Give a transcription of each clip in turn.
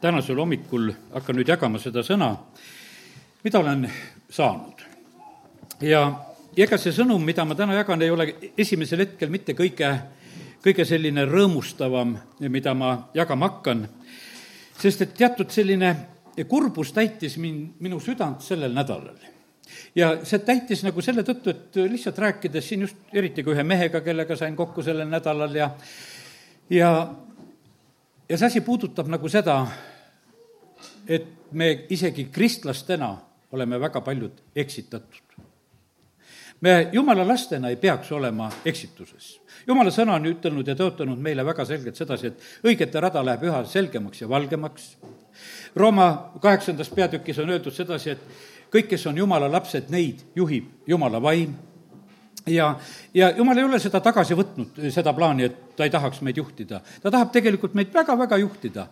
tänasel hommikul hakkan nüüd jagama seda sõna, mida olen saanud. ja, ega see sõnum, mida ma täna jagan, ei ole esimesel hetkel mitte kõige, kõige selline rõõmustavam, mida ma jagama hakkan, sest et teatud selline kurbus täitis mind, minu südant sellel nädalal ja see täitis nagu selle tõttu, et lihtsalt rääkides siin just eriti ka ühe mehega, kellega sain kokku sellel nädalal ja ja, ja see asi puudutab nagu seda, et me isegi kristlastena oleme väga paljud eksitatud. me jumala lastena ei peaks olema eksituses. jumala sõna on ütelnud ja tõotanud meile väga selgelt sedasi, et õigete rada läheb üha selgemaks ja valgemaks. Rooma kaheksandas peatükis on öeldud sedasi, et kõik, kes on jumala lapsed, neid juhib jumala vaim ja, ja jumal ei ole seda tagasi võtnud, seda plaani, et ta ei tahaks meid juhtida. ta tahab tegelikult meid väga-väga juhtida.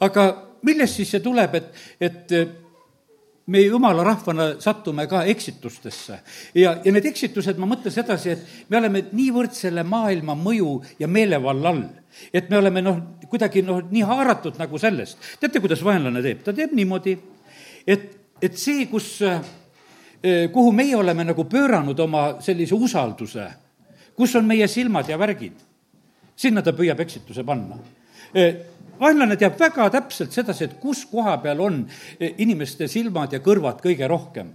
aga millest siis see tuleb, et, et me jumala rahvana satume ka eksitustesse. ja, ja need eksitused, ma mõtlen sedasi, et me oleme niivõrd selle maailma mõju ja meelevalla all, et me oleme noh, kuidagi noh, nii haaratud nagu sellest. teate, kuidas vaenlane teeb? ta teeb niimoodi, et, et see, kus kuhu meie oleme nagu pööranud oma sellise usalduse, kus on meie silmad ja värgid, sinna ta püüab eksituse panna. Vaenlane teab väga täpselt sedasi, et kus koha peal on inimeste silmad ja kõrvad kõige rohkem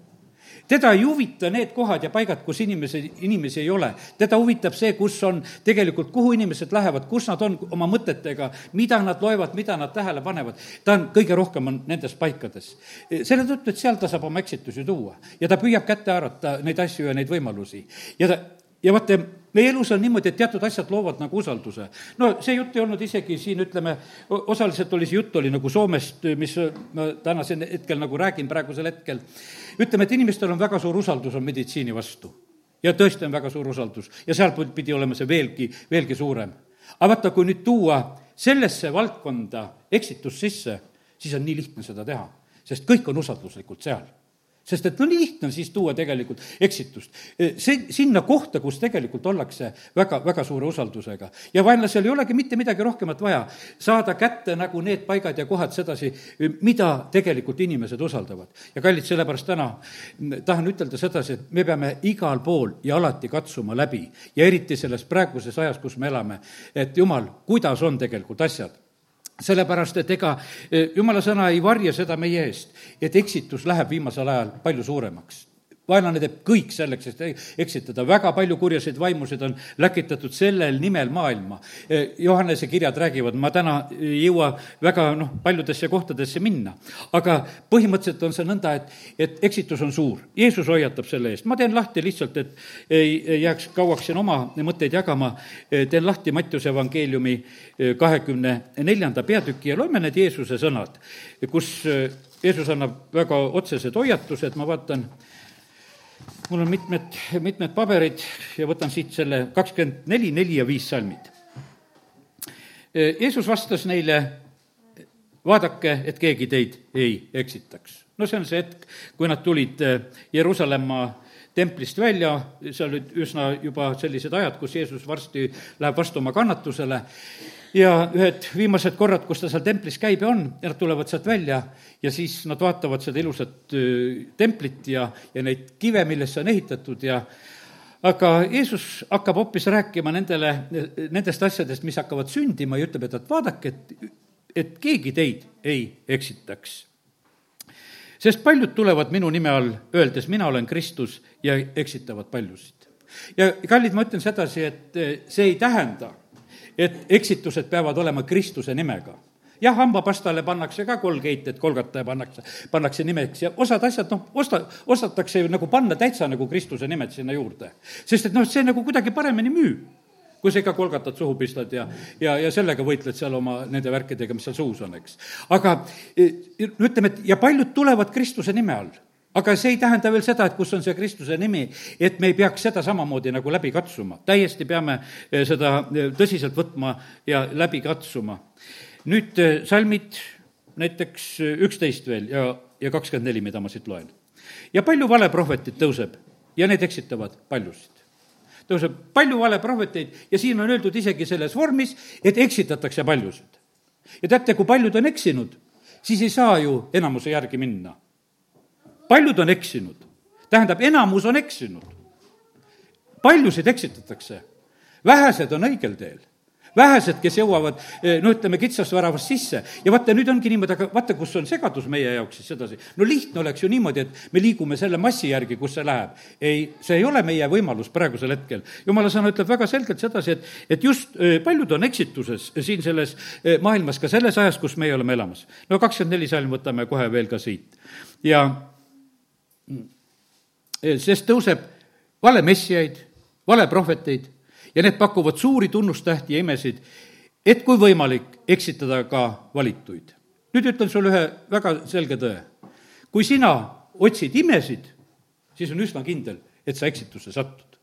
teda ei huvita need kohad ja paigad, kus inimesi, inimesi ei ole. teda huvitab see, kus on tegelikult, kuhu inimesed lähevad, kus nad on oma mõtetega, mida nad loevad, mida nad tähele panevad. ta on, kõige rohkem on nendes paikades. selle tõttu, et seal ta saab oma eksitusi tuua ja ta püüab kätte haarata neid asju ja neid võimalusi. ja ta, ja vaata, meie elus on niimoodi, et teatud asjad loovad nagu usalduse. no see jutt ei olnud isegi siin, ütleme, osaliselt oli see jutt oli nagu Soomest, mis ma tänasel hetkel nagu räägin praegusel hetkel. ütleme, et inimestel on väga suur usaldus on meditsiini vastu. ja tõesti on väga suur usaldus ja sealt pidi olema see veelgi, veelgi suurem. aga vaata, kui nüüd tuua sellesse valdkonda eksitus sisse, siis on nii lihtne seda teha, sest kõik on usalduslikult seal sest et no lihtne on siis tuua tegelikult eksitust. see, sinna kohta, kus tegelikult ollakse väga, väga suure usaldusega. ja vaenlasel ei olegi mitte midagi rohkemat vaja, saada kätte nagu need paigad ja kohad sedasi, mida tegelikult inimesed usaldavad. ja kallid, sellepärast täna tahan ütelda sedasi, et me peame igal pool ja alati katsuma läbi ja eriti selles praeguses ajas, kus me elame, et jumal, kuidas on tegelikult asjad sellepärast, et ega eh, jumala sõna ei varja seda meie eest, et eksitus läheb viimasel ajal palju suuremaks vaenlane teeb kõik selleks, et eksitada, väga palju kurjaseid vaimusid on läkitatud sellel nimel maailma. Johannese kirjad räägivad, ma täna ei jõua väga noh, paljudesse kohtadesse minna, aga põhimõtteliselt on see nõnda, et, et eksitus on suur. Jeesus hoiatab selle eest, ma teen lahti lihtsalt, et ei jääks kauaks siin oma mõtteid jagama, teen lahti Mattiuse evangeeliumi kahekümne neljanda peatüki ja loeme need Jeesuse sõnad, kus Jeesus annab väga otsesed hoiatused, ma vaatan, mul on mitmed, mitmed paberid ja võtan siit selle kakskümmend neli, neli ja viis salmid. Jeesus vastas neile, vaadake, et keegi teid ei eksitaks. no see on see hetk, kui nad tulid Jeruusalemma templist välja, seal olid üsna juba sellised ajad, kus Jeesus varsti läheb vastu oma kannatusele ja ühed viimased korrad, kus ta seal templis käib ja on, nad tulevad sealt välja ja siis nad vaatavad seda ilusat templit ja, ja neid kive, millest see on ehitatud ja aga Jeesus hakkab hoopis rääkima nendele, nendest asjadest, mis hakkavad sündima ja ütleb, et, et vaadake, et, et keegi teid ei eksitaks. sest paljud tulevad minu nime all, öeldes, mina olen Kristus ja eksitavad paljusid. ja kallid, ma ütlen sedasi, et see ei tähenda et eksitused peavad olema Kristuse nimega jah, hambapastale pannakse ka kolgate, et kolgata ja pannakse, pannakse nimeks ja osad asjad, noh, osta, osatakse ju nagu panna täitsa nagu Kristuse nimed sinna juurde. sest et noh, see nagu kuidagi paremini müüb kui sa ikka kolgatat suhu pistad ja, ja, ja sellega võitled seal oma nende värkidega, mis seal suus on, eks. aga ütleme, et ja paljud tulevad Kristuse nime all aga see ei tähenda veel seda, et kus on see Kristuse nimi, et me ei peaks seda samamoodi nagu läbi katsuma. täiesti peame eh, seda eh, tõsiselt võtma ja läbi katsuma. nüüd eh, salmid näiteks üksteist veel ja, ja kakskümmend neli, mida ma siit loen. ja palju valeprohvetit tõuseb ja need eksitavad paljusid tõuseb palju valeprohveteid ja siin on öeldud isegi selles vormis, et eksitatakse paljusid. ja teate, kui paljud on eksinud, siis ei saa ju enamuse järgi minna. Paljud on eksinud, tähendab, enamus on eksinud. paljusid eksitatakse, vähesed on õigel teel vähesed, kes jõuavad eh, no ütleme, kitsast väravast sisse. ja vaata, nüüd ongi niimoodi, aga vaata, kus on segadus meie jaoks siis sedasi. no lihtne oleks ju niimoodi, et me liigume selle massi järgi, kus see läheb. ei, see ei ole meie võimalus praegusel hetkel. jumala sõna ütleb väga selgelt sedasi, et, et just eh, paljud on eksituses siin selles eh, maailmas, ka selles ajas, kus meie oleme elamas. no kakskümmend neli salm võtame kohe veel ka siit. ja sest tõuseb valemessijaid, valeprohveteid ja need pakuvad suuri tunnustähti ja imesid, et kui võimalik, eksitada ka valituid. nüüd ütlen sulle ühe väga selge tõe. kui sina otsid imesid, siis on üsna kindel, et sa eksitusse satud.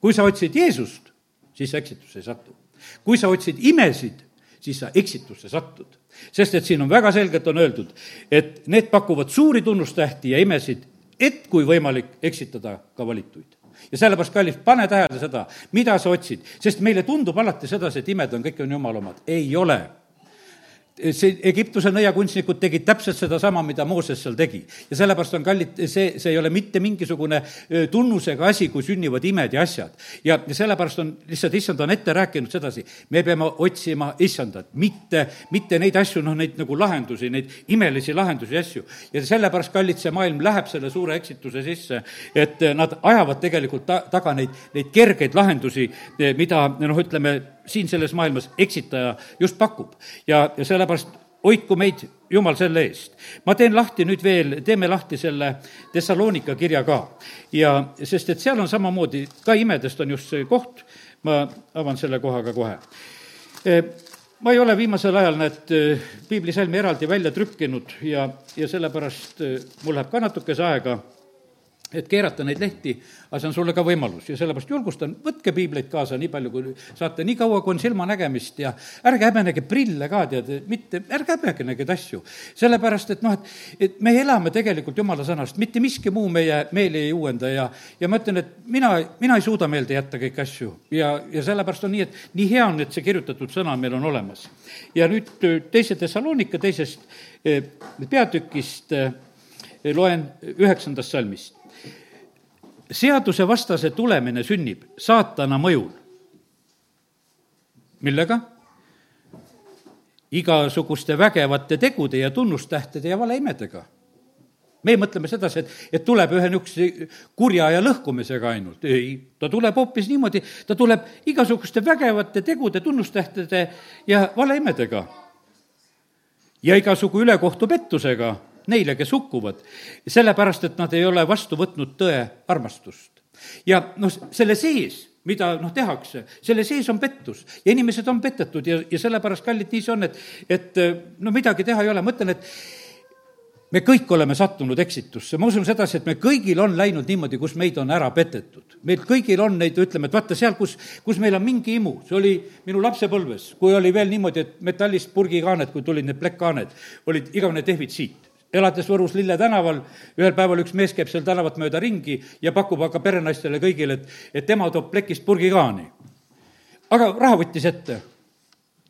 kui sa otsid Jeesust, siis sa eksitusse ei satu. kui sa otsid imesid, siis sa eksitusse satud. sest et siin on väga selgelt on öeldud, et need pakuvad suuri tunnustähti ja imesid, et kui võimalik, eksitada ka valituid ja sellepärast, kallis, pane tähele seda, mida sa otsid, sest meile tundub alati sedasi, et imed on, kõik on jumala omad. ei ole see Egiptuse nõiakunstnikud tegid täpselt sedasama, mida Mooses seal tegi. ja sellepärast on kallid, see, see ei ole mitte mingisugune tunnusega asi, kui sünnivad imed ja asjad. ja, ja sellepärast on lihtsalt, issand on ette rääkinud sedasi, me peame otsima issandat, mitte, mitte neid asju, noh, neid nagu lahendusi, neid imelisi lahendusi ja asju. ja sellepärast, kallid, see maailm läheb selle suure eksituse sisse, et nad ajavad tegelikult ta-, taga neid, neid kergeid lahendusi, mida noh, ütleme, siin selles maailmas eksitaja just pakub. ja, ja sellepärast hoidku meid Jumal selle eest. ma teen lahti nüüd veel, teeme lahti selle Thessalonika kirja ka. ja sest, et seal on samamoodi, ka imedest on just see koht, ma avan selle koha ka kohe. E, ma ei ole viimasel ajal, näed, piiblisalmi eraldi välja trükkinud ja, ja sellepärast e, mul läheb ka natukese aega et keerata neid lehti, aga see on sulle ka võimalus ja sellepärast julgustan, võtke piibleid kaasa nii palju, kui saate, nii kaua, kui on silmanägemist ja ärge häbenege prille ka, tead, mitte, ärge häbenege neid asju. sellepärast, et noh, et, et me elame tegelikult jumala sõnast, mitte miski muu meie meeli ei uuenda ja, ja ma ütlen, et mina, mina ei suuda meelde jätta kõiki asju ja, ja sellepärast on nii, et nii hea on, et see kirjutatud sõna meil on olemas. ja nüüd teise Thessalonika teisest eh, peatükist eh, loen üheksandast salmist seadusevastase tulemine sünnib saatana mõjul. millega? igasuguste vägevate tegude ja tunnustähtede ja valeimedega. meie mõtleme sedasi, et, et tuleb ühe niisuguse kurja ja lõhkumisega ainult. ei, ta tuleb hoopis niimoodi, ta tuleb igasuguste vägevate tegude, tunnustähtede ja valeimedega. ja igasugu ülekohtu pettusega neile, kes hukkuvad, sellepärast et nad ei ole vastu võtnud tõe armastust. ja noh, selle sees mida noh, tehakse, selle sees on pettus ja inimesed on petetud ja, ja sellepärast, kallid, nii see on, et, et no midagi teha ei ole, ma ütlen, et me kõik oleme sattunud eksitusse, ma usun sedasi, et me kõigil on läinud niimoodi, kus meid on ära petetud. meil kõigil on neid, ütleme, et vaata seal, kus, kus meil on mingi imu, see oli minu lapsepõlves, kui oli veel niimoodi, et metallist purgikaaned, kui tulid need plekkkaaned, olid igavene defitsiit elates Võrus Lille tänaval, ühel päeval üks mees käib seal tänavat mööda ringi ja pakub aga perenaistele kõigile, et, et tema toob plekist purgikaani. aga raha võttis ette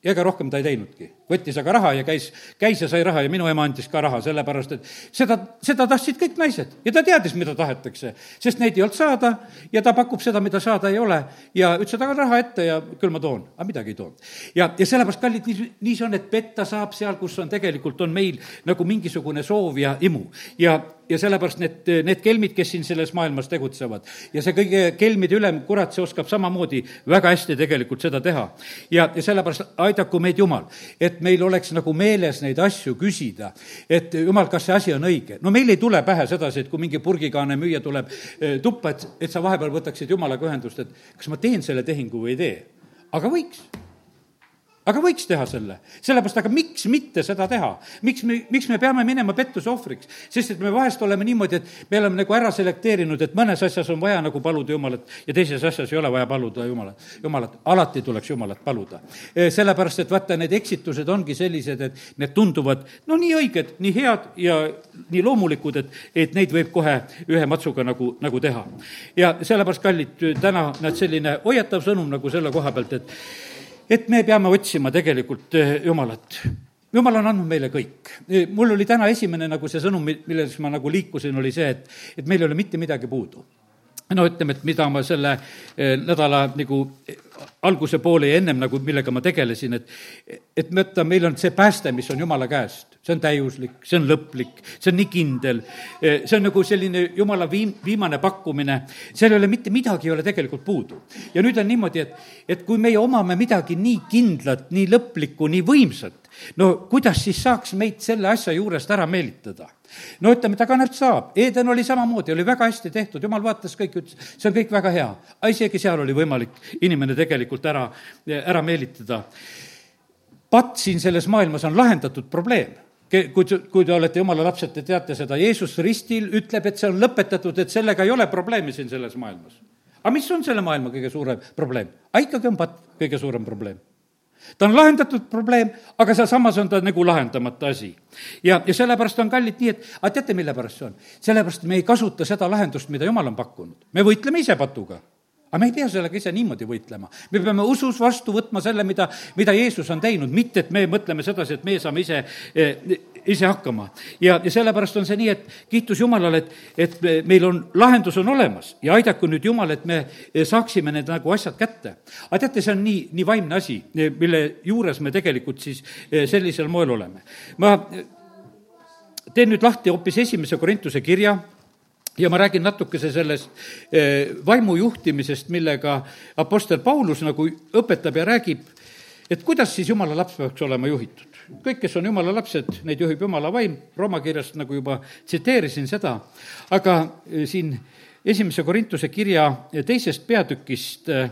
ja ega rohkem ta ei teinudki. Võttis aga raha ja käis, käis ja sai raha ja minu ema andis ka raha, sellepärast et seda, seda tahtsid kõik naised ja ta teadis, mida tahetakse. sest neid ei olnud saada ja ta pakub seda, mida saada ei ole ja ütles, et aga raha ette ja küll ma toon, aga midagi ei toonud. ja, ja sellepärast, kallid, nii, nii see on, et petta saab seal, kus on tegelikult, on meil nagu mingisugune soov ja imu. ja, ja sellepärast need, need kelmid, kes siin selles maailmas tegutsevad ja see kõige kelmide ülem, kurat, see oskab samamoodi väga hästi tegelikult seda teha. ja, ja sellepärast aidaku meid Jumal, et meil oleks nagu meeles neid asju küsida, et Jumal, kas see asi on õige. no meil ei tule pähe sedasi, et kui mingi purgikaane müüja tuleb eh, tuppa, et, et sa vahepeal võtaksid Jumalaga ühendust, et kas ma teen selle tehingu või ei tee. aga võiks aga võiks teha selle, sellepärast, aga miks mitte seda teha? miks me, miks me peame minema pettuse ohvriks? sest et me vahest oleme niimoodi, et me oleme nagu ära selekteerinud, et mõnes asjas on vaja nagu paluda Jumalat ja teises asjas ei ole vaja paluda Jumalat, Jumalat. alati tuleks Jumalat paluda. E, sellepärast, et vaata, need eksitused ongi sellised, et need tunduvad no nii õiged, nii head ja nii loomulikud, et, et neid võib kohe ühe matsuga nagu, nagu teha. ja sellepärast, kallid, täna näed, selline hoiatav sõnum nagu selle koha pealt, et et me peame otsima tegelikult eh, Jumalat. jumal on andnud meile kõik. mul oli täna esimene nagu see sõnum, milles ma nagu liikusin, oli see, et, et meil ei ole mitte midagi puudu no ütleme, et mida ma selle eh, nädala nagu alguse poole ja ennem nagu, millega ma tegelesin, et et mõtle, meil on see pääste, mis on Jumala käest, see on täiuslik, see on lõplik, see on nii kindel, eh, see on nagu selline Jumala viim-, viimane pakkumine, seal ei ole mitte midagi, ei ole tegelikult puudu. ja nüüd on niimoodi, et, et kui meie omame midagi nii kindlat, nii lõplikku, nii võimsat, no kuidas siis saaks meid selle asja juurest ära meelitada? no ütleme, taganärt saab, Eden oli samamoodi, oli väga hästi tehtud, jumal vaatas kõik, ütles, see on kõik väga hea. isegi seal oli võimalik inimene tegelikult ära, ära meelitada. patt siin selles maailmas on lahendatud probleem kui, kui te olete jumala lapsed, te teate seda, Jeesus ristil ütleb, et see on lõpetatud, et sellega ei ole probleemi siin selles maailmas. aga mis on selle maailma kõige suurem probleem? aga ikkagi on patt kõige suurem probleem ta on lahendatud probleem, aga sealsamas on ta nagu lahendamata asi. ja, ja sellepärast on kallid nii, et aga teate, mille pärast see on? sellepärast me ei kasuta seda lahendust, mida jumal on pakkunud. me võitleme ise patuga aga me ei pea sellega ise niimoodi võitlema. me peame usus vastu võtma selle, mida, mida Jeesus on teinud, mitte et me mõtleme sedasi, et meie saame ise, eh, ise hakkama. ja, ja sellepärast on see nii, et kiitus Jumalale, et, et meil on, lahendus on olemas ja aidaku nüüd Jumal, et me saaksime need nagu asjad kätte. aga teate, see on nii, nii vaimne asi, mille juures me tegelikult siis eh, sellisel moel oleme. ma teen nüüd lahti hoopis esimese Korintuse kirja ja ma räägin natukese sellest eh, vaimujuhtimisest, millega Apostel Paulus nagu õpetab ja räägib, et kuidas siis jumala laps peaks olema juhitud. kõik, kes on jumala lapsed, neid juhib jumala vaim, Rooma kirjast nagu juba tsiteerisin seda, aga eh, siin esimese Korintuse kirja teisest peatükist eh,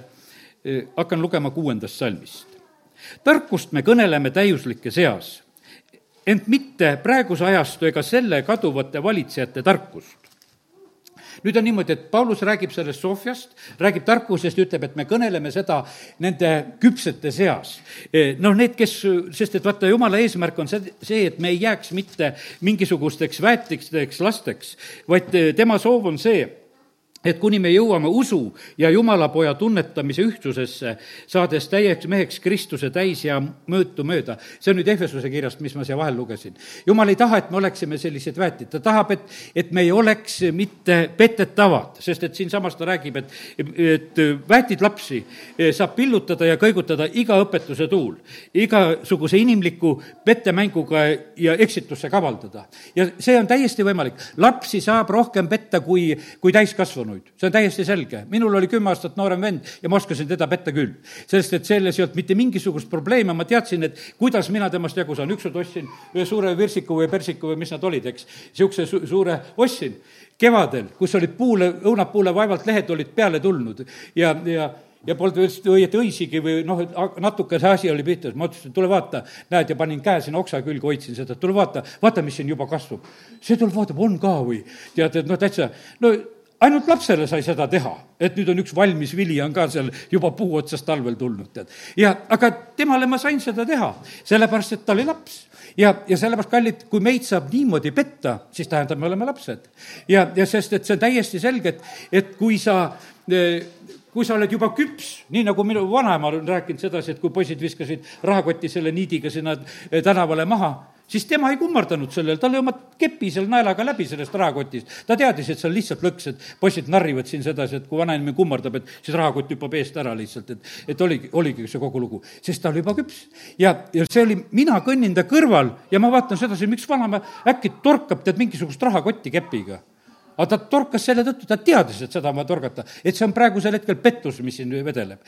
hakkan lugema kuuendast salmist. tarkust me kõneleme täiuslike seas, ent mitte praeguse ajastu ega selle kaduvate valitsejate tarkust nüüd on niimoodi, et Paulus räägib sellest Sofiast, räägib tarkusest ja ütleb, et me kõneleme seda nende küpsete seas. E, noh, need, kes, sest et vaata, jumala eesmärk on see, see, et me ei jääks mitte mingisugusteks väetikesteks lasteks, vaid tema soov on see, et kuni me jõuame usu ja Jumalapoja tunnetamise ühtsusesse, saades täieks meheks Kristuse täis ja mõõtu mööda. see on nüüd Ehvesuse kirjast, mis ma siia vahel lugesin. Jumal ei taha, et me oleksime sellised väetid, ta tahab, et, et me ei oleks mitte petetavad, sest et siinsamas ta räägib, et, et väetid lapsi saab pillutada ja kõigutada iga õpetuse tuul, igasuguse inimliku pettemänguga ja eksitusse kavaldada. ja see on täiesti võimalik. lapsi saab rohkem petta kui, kui täiskasvanud surnuid, see on täiesti selge. minul oli kümme aastat noorem vend ja ma oskasin teda petta küll. sest et selles ei olnud mitte mingisugust probleemi, ma teadsin, et kuidas mina temast jagu saan. ükskord ostsin ühe suure virsiku või persiku või mis nad olid, eks, niisuguse su-, suure ostsin kevadel, kus olid puule, õunapuule vaevalt lehed olid peale tulnud ja, ja ja polnud veel õieti õisigi või noh, natuke see asi oli pihta, ma ütlesin, tule vaata, näed, ja panin käe sinna oksa külge, hoidsin seda, tule vaata, vaata, mis siin juba kasvab. see tuleb, vaatab, on ka või? tead, et noh, täitsa, no ainult lapsele sai seda teha, et nüüd on üks valmis vili on ka seal juba puu otsast talvel tulnud, tead. ja aga temale ma sain seda teha, sellepärast et ta oli laps ja, ja sellepärast, kallid, kui meid saab niimoodi petta, siis tähendab, me oleme lapsed. ja, ja sest, et see on täiesti selge, et, et kui sa kui sa oled juba küps, nii nagu minu vanaema on rääkinud sedasi, et kui poisid viskasid rahakoti selle niidiga sinna tänavale maha, siis tema ei kummardanud sellele, tal ei oma kepi seal naelaga läbi sellest rahakotist. ta teadis, et see on lihtsalt lõks, et poisid narrivad siin sedasi, et kui vanainimene kummardab, et siis rahakott hüppab eest ära lihtsalt, et, et oligi, oligi see kogu lugu. sest ta oli juba küps. ja, ja see oli, mina kõnnin ta kõrval ja ma vaatan sedasi, miks vanaema äkki torkab tead mingisugust rahakotti kepiga aga ta torkas selle tõttu, ta teadis, et seda on vaja torgata, et see on praegusel hetkel pettus, mis siin vedeleb.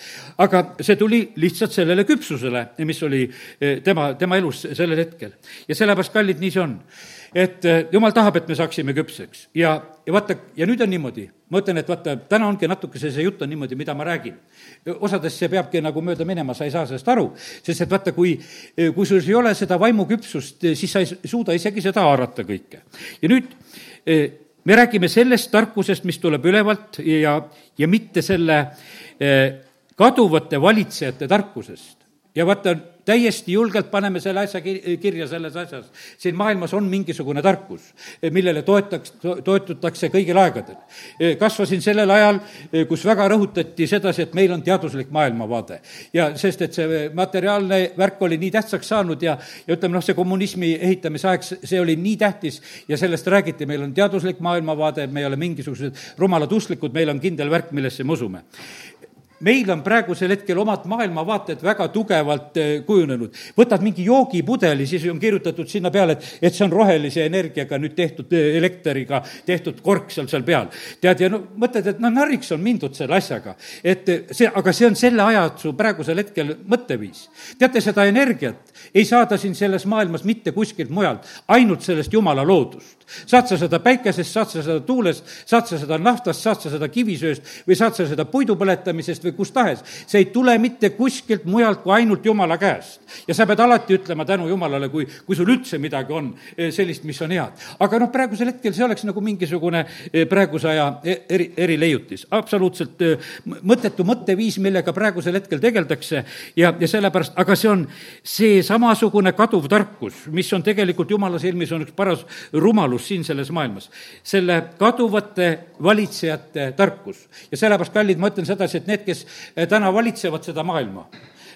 aga see tuli lihtsalt sellele küpsusele, mis oli eh, tema, tema elus sellel hetkel. ja sellepärast, kallid, nii see on. et eh, jumal tahab, et me saaksime küpseks ja, ja vaata, ja nüüd on niimoodi, ma ütlen, et vaata, täna ongi natukese see jutt on niimoodi, mida ma räägin. osades see peabki nagu mööda minema, sa ei saa sellest aru, sest et vaata, kui, kui sul ei ole seda vaimuküpsust, siis sa ei suuda isegi seda haarata kõike. ja nüüd eh, me räägime sellest tarkusest, mis tuleb ülevalt ja, ja mitte selle eh, kaduvate valitsejate tarkusest. ja vaata, täiesti julgelt paneme selle asja ki-, kirja selles asjas. siin maailmas on mingisugune tarkus, millele toetaks, toetutakse kõigil aegadel. kasvasin sellel ajal, kus väga rõhutati sedasi, et meil on teaduslik maailmavaade. ja sest, et see materiaalne värk oli nii tähtsaks saanud ja, ja ütleme noh, see kommunismi ehitamise aeg, see oli nii tähtis ja sellest räägiti, meil on teaduslik maailmavaade, me ei ole mingisugused rumalad usklikud, meil on kindel värk, millesse me usume meil on praegusel hetkel omad maailmavaated väga tugevalt eh, kujunenud. võtad mingi joogipudeli, siis on kirjutatud sinna peale, et, et see on rohelise energiaga nüüd tehtud eh, elektriga tehtud kork seal, seal peal. tead, ja no mõtled, et no narriks on mindud selle asjaga. et eh, see, aga see on selle aja su praegusel hetkel mõtteviis. teate, seda energiat ei saada siin selles maailmas mitte kuskilt mujalt, ainult sellest jumala loodust. saad sa seda päikesest, saad sa seda tuulest, saad sa seda naftast, saad sa seda kivisööst või saad sa seda puidu põletamisest või kust tahes. see ei tule mitte kuskilt mujalt kui ainult Jumala käest. ja sa pead alati ütlema tänu Jumalale, kui, kui sul üldse midagi on eh, sellist, mis on head. aga noh, praegusel hetkel see oleks nagu mingisugune eh, praeguse aja e-, eri, erileiutis. absoluutselt eh, mõttetu mõtteviis, millega praegusel hetkel tegeldakse ja, ja sellepärast, aga see on see samasugune kaduv tarkus, mis on tegelikult Jumala silmis, on üks paras rumalus siin selles maailmas. selle kaduvate valitsejate tarkus. ja sellepärast, kallid, ma ütlen sedasi, et need, kes eh, täna valitsevad seda maailma.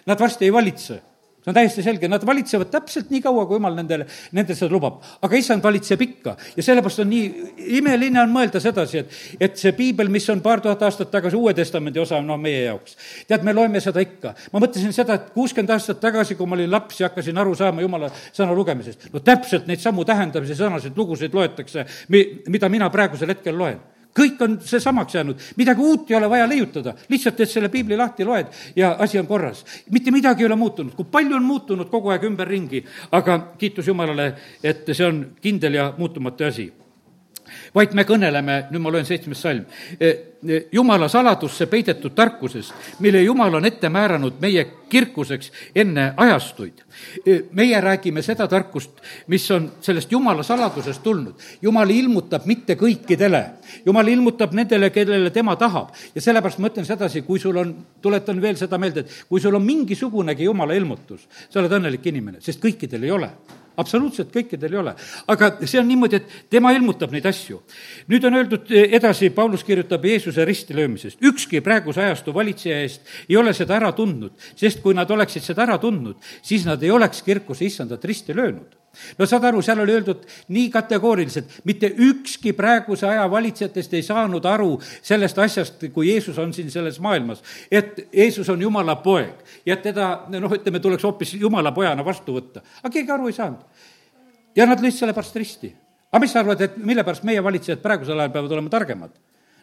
Nad varsti ei valitse see on täiesti selge, nad valitsevad täpselt nii kaua, kui jumal nendele, nendel seda lubab. aga issand valitseb ikka ja sellepärast on nii imeline on mõelda sedasi, et, et see piibel, mis on paar tuhat aastat tagasi Uue Testamendi osa, noh, meie jaoks. tead, me loeme seda ikka. ma mõtlesin seda, et kuuskümmend aastat tagasi, kui ma olin laps ja hakkasin aru saama jumala sõna lugemisest, no täpselt neid samu tähendamise sõnasid, lugusid loetakse, mi-, mida mina praegusel hetkel loen kõik on see samaks jäänud, midagi uut ei ole vaja leiutada, lihtsalt teed selle piibli lahti, loed ja asi on korras. mitte midagi ei ole muutunud, kui palju on muutunud kogu aeg ümberringi, aga kiitus Jumalale, et see on kindel ja muutumatu asi vaid me kõneleme, nüüd ma loen seitsmes salm, e, e, jumala saladusse peidetud tarkusest, mille jumal on ette määranud meie kirkuseks enne ajastuid. E, meie räägime seda tarkust, mis on sellest jumala saladusest tulnud. jumal ilmutab mitte kõikidele, jumal ilmutab nendele, kellele tema tahab. ja sellepärast ma ütlen sedasi, kui sul on, tuletan veel seda meelde, et kui sul on mingisugunegi jumala ilmutus, sa oled õnnelik inimene, sest kõikidel ei ole absoluutselt kõikidel ei ole. aga see on niimoodi, et tema ilmutab neid asju. nüüd on öeldud edasi, Paulus kirjutab Jeesuse ristilöömisest. ükski praeguse ajastu valitseja eest ei ole seda ära tundnud, sest kui nad oleksid seda ära tundnud, siis nad ei oleks kirkuse issandat risti löönud no saad aru, seal oli öeldud nii kategooriliselt, mitte ükski praeguse aja valitsejatest ei saanud aru sellest asjast, kui Jeesus on siin selles maailmas, et Jeesus on Jumala poeg ja teda, noh, ütleme, tuleks hoopis Jumala pojana vastu võtta. aga keegi aru ei saanud. ja nad lõid selle pärast risti. aga mis sa arvad, et mille pärast meie valitsejad praegusel ajal peavad olema targemad?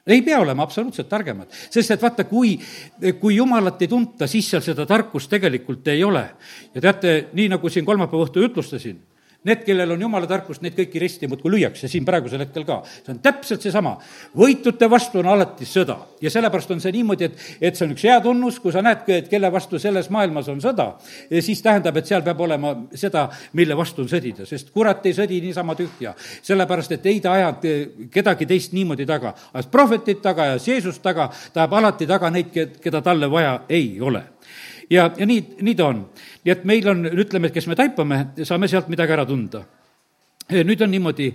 ei pea olema absoluutselt targemad, sest et vaata, kui, kui jumalat ei tunta, siis seal seda tarkust tegelikult ei ole. ja teate, nii nagu siin kolmapäeva õhtul ütlustasin Need, kellel on jumala tarkust, neid kõiki risti muudkui lüüakse siin praegusel hetkel ka. see on täpselt seesama. võitute vastu on alati sõda ja sellepärast on see niimoodi, et, et see on üks hea tunnus, kui sa näed, et kelle vastu selles maailmas on sõda, siis tähendab, et seal peab olema seda, mille vastu on sõdida, sest kurat ei sõdi niisama tühja. sellepärast, et ei ta aja kedagi teist niimoodi taga, ajas prohvetit taga, ajas Jeesust taga, ta ajab alati taga neid, keda talle vaja ei ole ja, ja nii, nii ta on. nii et meil on, ütleme, et kes me taipame, saame sealt midagi ära tunda nüüd on niimoodi,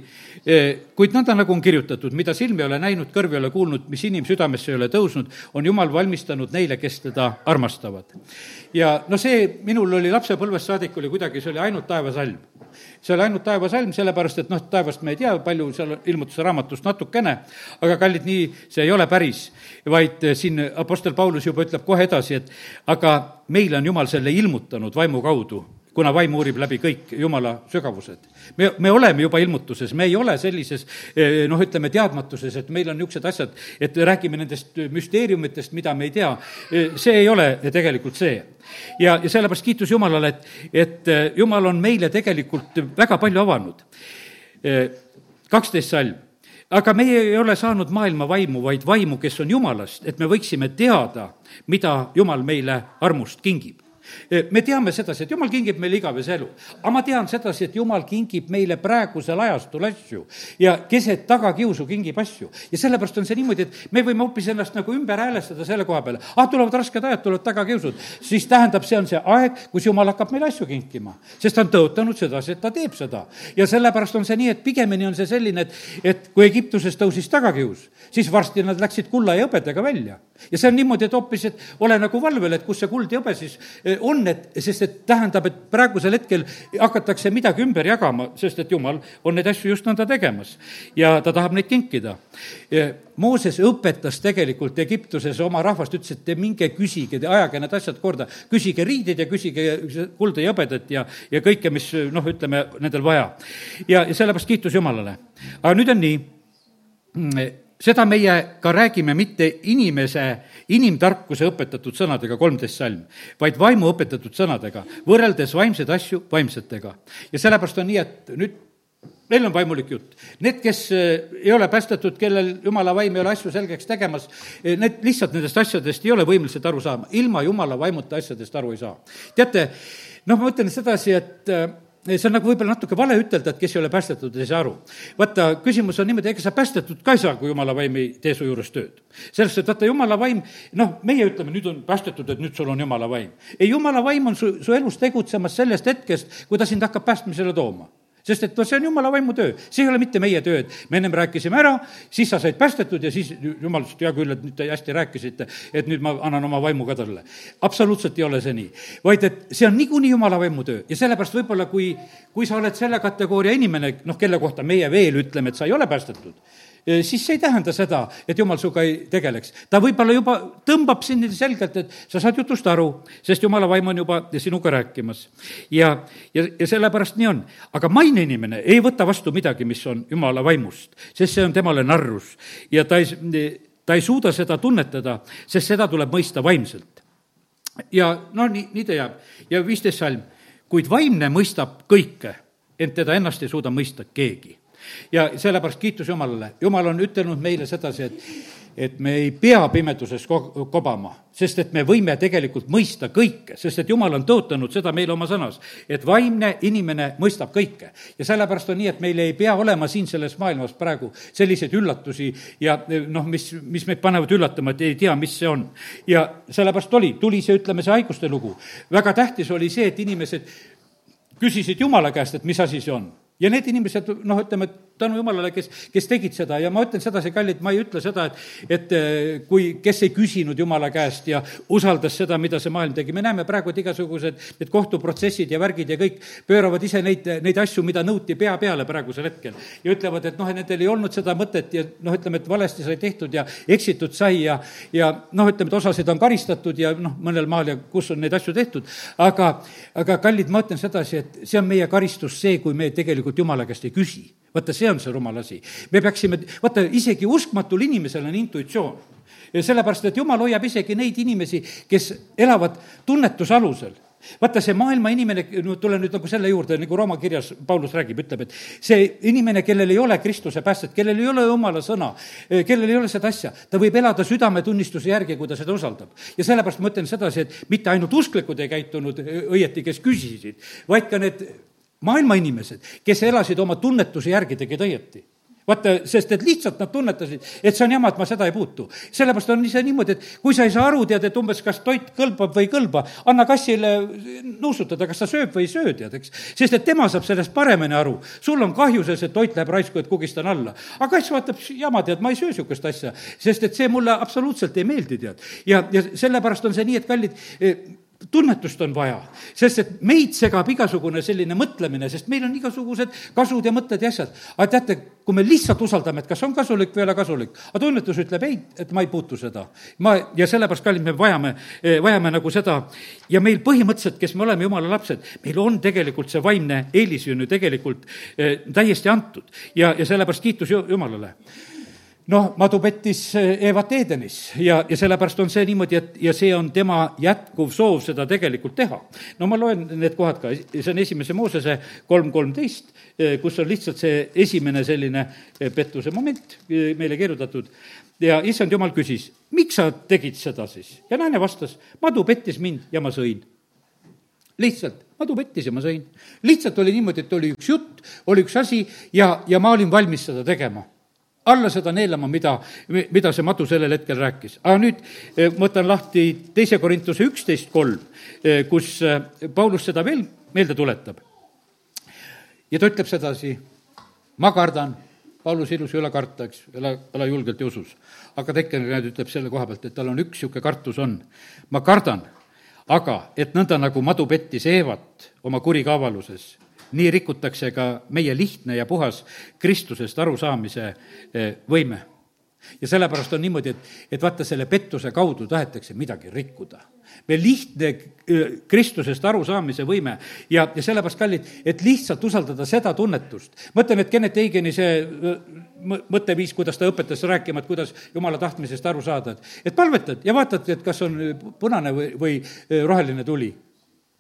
kuid nõnda, nagu on kirjutatud, mida silm ei ole näinud, kõrv ei ole kuulnud, mis inimsüdamesse ei ole tõusnud, on Jumal valmistanud neile, kes teda armastavad. ja no see minul oli lapsepõlvest saadik, oli kuidagi, see oli ainult taevasalm see oli ainult taevasalm, sellepärast et noh, taevast me ei tea, palju seal ilmutuse raamatust natukene, aga kallid, nii see ei ole päris, vaid eh, siin Apostel Paulus juba ütleb kohe edasi, et aga meile on Jumal selle ilmutanud vaimu kaudu kuna vaim uurib läbi kõik jumala sügavused. me, me oleme juba ilmutuses, me ei ole sellises eh, noh, ütleme teadmatuses, et meil on niisugused asjad, et räägime nendest müsteeriumitest, mida me ei tea. Eh, see ei ole tegelikult see. Ja, ja sellepärast kiitus Jumalale, et, et eh, Jumal on meile tegelikult väga palju avanud. kaksteist salm aga meie ei ole saanud maailma vaimu, vaid vaimu, kes on Jumalast, et me võiksime teada, mida Jumal meile armust kingib me teame sedasi, et jumal kingib meile igavese elu. aga ma tean sedasi, et jumal kingib meile praegusel ajastul asju ja keset tagakiusu kingib asju. ja sellepärast on see niimoodi, et me võime hoopis ennast nagu ümber häälestada selle koha peale. ah, tulevad rasked ajad, tulevad tagakiusud. siis tähendab, see on see aeg, kus jumal hakkab meile asju kinkima. sest ta on tõotanud sedasi, et ta teeb seda. ja sellepärast on see nii, et pigemini on see selline, et, et kui Egiptuses tõusis tagakius, siis varsti nad läksid kulla ja hõbedega välja. ja see on niimoodi, et hoopis, et ole nagu valvel, et kus see kuld ja hõbe siis eh, on, et sest et tähendab, et praegusel hetkel hakatakse midagi ümber jagama, sest et jumal on neid asju just nõnda tegemas. ja ta tahab neid kinkida. Mooses õpetas tegelikult Egiptuses oma rahvast, ütles, et te minge küsige, te ajage need asjad korda, küsige riided ja küsige kulda ja hõbedat ja, ja kõike, mis noh, ütleme, nendel vaja. ja, ja sellepärast kiitus Jumalale. aga nüüd on nii, seda meie ka räägime mitte inimese, inimtarkuse õpetatud sõnadega, kolmteist salm, vaid vaimu õpetatud sõnadega, võrreldes vaimseid asju vaimsetega. ja sellepärast on nii, et nüüd meil on vaimulik jutt. Need, kes eh, ei ole päästetud, kellel jumala vaim ei ole asju selgeks tegemas, eh, need lihtsalt nendest asjadest ei ole võimelised aru saama, ilma jumala vaimuta asjadest aru ei saa. teate, noh, ma ütlen sedasi, et eh, see on nagu võib-olla natuke vale ütelda, et kes ei ole päästetud, ei saa aru. vaata, küsimus on niimoodi, ega sa päästetud ka ei saa, kui jumala vaim ei tee su juures tööd. sellest, et vaata, jumala vaim, noh, meie ütleme, nüüd on päästetud, et nüüd sul on jumala vaim. ei, jumala vaim on su, su elus tegutsemas sellest hetkest, kui ta sind hakkab päästmisele tooma sest et noh, see on jumala vaimu töö, see ei ole mitte meie töö, et me ennem rääkisime ära, siis sa said päästetud ja siis jumal hea küll, et nüüd te hästi rääkisite, et nüüd ma annan oma vaimu ka talle. absoluutselt ei ole see nii, vaid et see on niikuinii jumala vaimu töö. Ja sellepärast võib-olla, kui, kui sa oled selle kategooria inimene, noh, kelle kohta meie veel ütleme, et sa ei ole päästetud, siis see ei tähenda seda, et jumal sinuga ei tegeleks. ta võib-olla juba tõmbab sind nii selgelt, et sa saad jutust aru, sest jumala vaim on juba sinuga rääkimas. ja, ja, ja sellepärast nii on. aga maine inimene ei võta vastu midagi, mis on jumala vaimust, sest see on temale narrus ja ta ei, ta ei suuda seda tunnetada, sest seda tuleb mõista vaimselt. ja noh, nii, nii ta jääb. ja viisteist salm, kuid vaimne mõistab kõike, ent teda ennast ei suuda mõista keegi ja sellepärast kiitus Jumalale. Jumal on ütelnud meile sedasi, et et me ei pea pimeduses ko-, kobama, sest et me võime tegelikult mõista kõike, sest et Jumal on tõotanud seda meile oma sõnas, et vaimne inimene mõistab kõike. ja sellepärast on nii, et meil ei pea olema siin selles maailmas praegu selliseid üllatusi ja noh, mis, mis meid panevad üllatama, et ei tea, mis see on. ja sellepärast oli, tuli see, ütleme, see haiguste lugu. väga tähtis oli see, et inimesed küsisid Jumala käest, et mis asi see on ja need inimesed, noh, ütleme, tänu jumalale, kes, kes tegid seda ja ma ütlen sedasi, kallid, ma ei ütle seda, et, et eh, kui, kes ei küsinud jumala käest ja usaldas seda, mida see maailm tegi, me näeme praegu, et igasugused need kohtuprotsessid ja värgid ja kõik pööravad ise neid, neid asju, mida nõuti pea peale praegusel hetkel. ja ütlevad, et noh, et nendel ei olnud seda mõtet ja noh, ütleme, et valesti sai tehtud ja eksitud sai ja, ja noh, ütleme, et osasid on karistatud ja noh, mõnel maal ja kus on neid asju tehtud, aga, aga kallid, ma ütlen sedasi, et see on meie karistus, see, kui me tegelikult jumala käest ei küsi. Vaata, see on see rumal asi. me peaksime, vaata, isegi uskmatul inimesel on intuitsioon. sellepärast, et jumal hoiab isegi neid inimesi, kes elavad tunnetuse alusel vaata, see maailma inimene, no tulen nüüd nagu selle juurde, nagu Rooma kirjas Paulus räägib, ütleb, et see inimene, kellel ei ole Kristuse päästet, kellel ei ole jumala sõna, kellel ei ole seda asja, ta võib elada südametunnistuse järgi, kui ta seda usaldab. ja sellepärast ma ütlen sedasi, et mitte ainult usklikud ei käitunud õieti, kes küsisid, vaid ka need maailma inimesed, kes elasid oma tunnetuse järgi, tegid õieti vaata, sest et lihtsalt nad tunnetasid, et see on jama, et ma seda ei puutu. sellepärast on ise niimoodi, et kui sa ei saa aru, tead, et umbes kas toit kõlbab või ei kõlba, anna kassile nuusutada, kas ta sööb või ei söö, tead, eks. sest et tema saab sellest paremini aru. sul on kahju, sest et toit läheb raisku, et kugistan alla. aga kass vaatab, jama, tead, ma ei söö niisugust asja, sest et see mulle absoluutselt ei meeldi, tead. ja, ja sellepärast on see nii, et kallid, tunnetust on vaja, sest et meid segab igasugune selline mõtlemine, sest meil on igasugused kasud ja mõtted ja asjad. aga teate, kui me lihtsalt usaldame, et kas on kasulik või ei ole kasulik, aga tunnetus ütleb ei, et ma ei puutu seda. ma, ja sellepärast, kallid, me vajame, eh, vajame nagu seda ja meil põhimõtteliselt, kes me oleme jumala lapsed, meil on tegelikult see vaimne eelis ju tegelikult eh, täiesti antud ja, ja sellepärast kiitus Jumalale noh, madu pettis eh, Eevat Edenis ja, ja sellepärast on see niimoodi, et ja see on tema jätkuv soov seda tegelikult teha. no ma loen need kohad ka, see on esimese Moosese kolm kolmteist, eh, kus on lihtsalt see esimene selline eh, pettuse moment meile kirjutatud ja issand jumal küsis, miks sa tegid seda siis? ja naine vastas, madu pettis mind ja ma sõin. lihtsalt madupettisi ma sõin. lihtsalt oli niimoodi, et oli üks jutt, oli üks asi ja, ja ma olin valmis seda tegema alla seda neelama, mida, mida see madu sellel hetkel rääkis. aga nüüd eh, ma võtan lahti teise Korintuse üksteist kolm, eh, kus eh, Paulus seda veel meelde tuletab. ja ta ütleb sedasi, ma kardan, Paulus ilus ei ole karta, eks, ela, ela julgelt ja usus. aga nüüd ütleb selle koha pealt, et tal on üks niisugune kartus on. ma kardan, aga et nõnda nagu madu pettis Eevat oma kurikavaluses, nii rikutakse ka meie lihtne ja puhas Kristusest arusaamise eh, võime. ja sellepärast on niimoodi, et, et vaata, selle pettuse kaudu tahetakse midagi rikkuda. meil lihtne eh, Kristusest arusaamise võime ja, ja sellepärast, kallid, et lihtsalt usaldada seda tunnetust. mõtlen, et Kennet Eigeni see eh, mõtteviis, kuidas ta õpetas rääkima, et kuidas jumala tahtmisest aru saada, et, et palvetad ja vaatad, et kas on punane või, või roheline tuli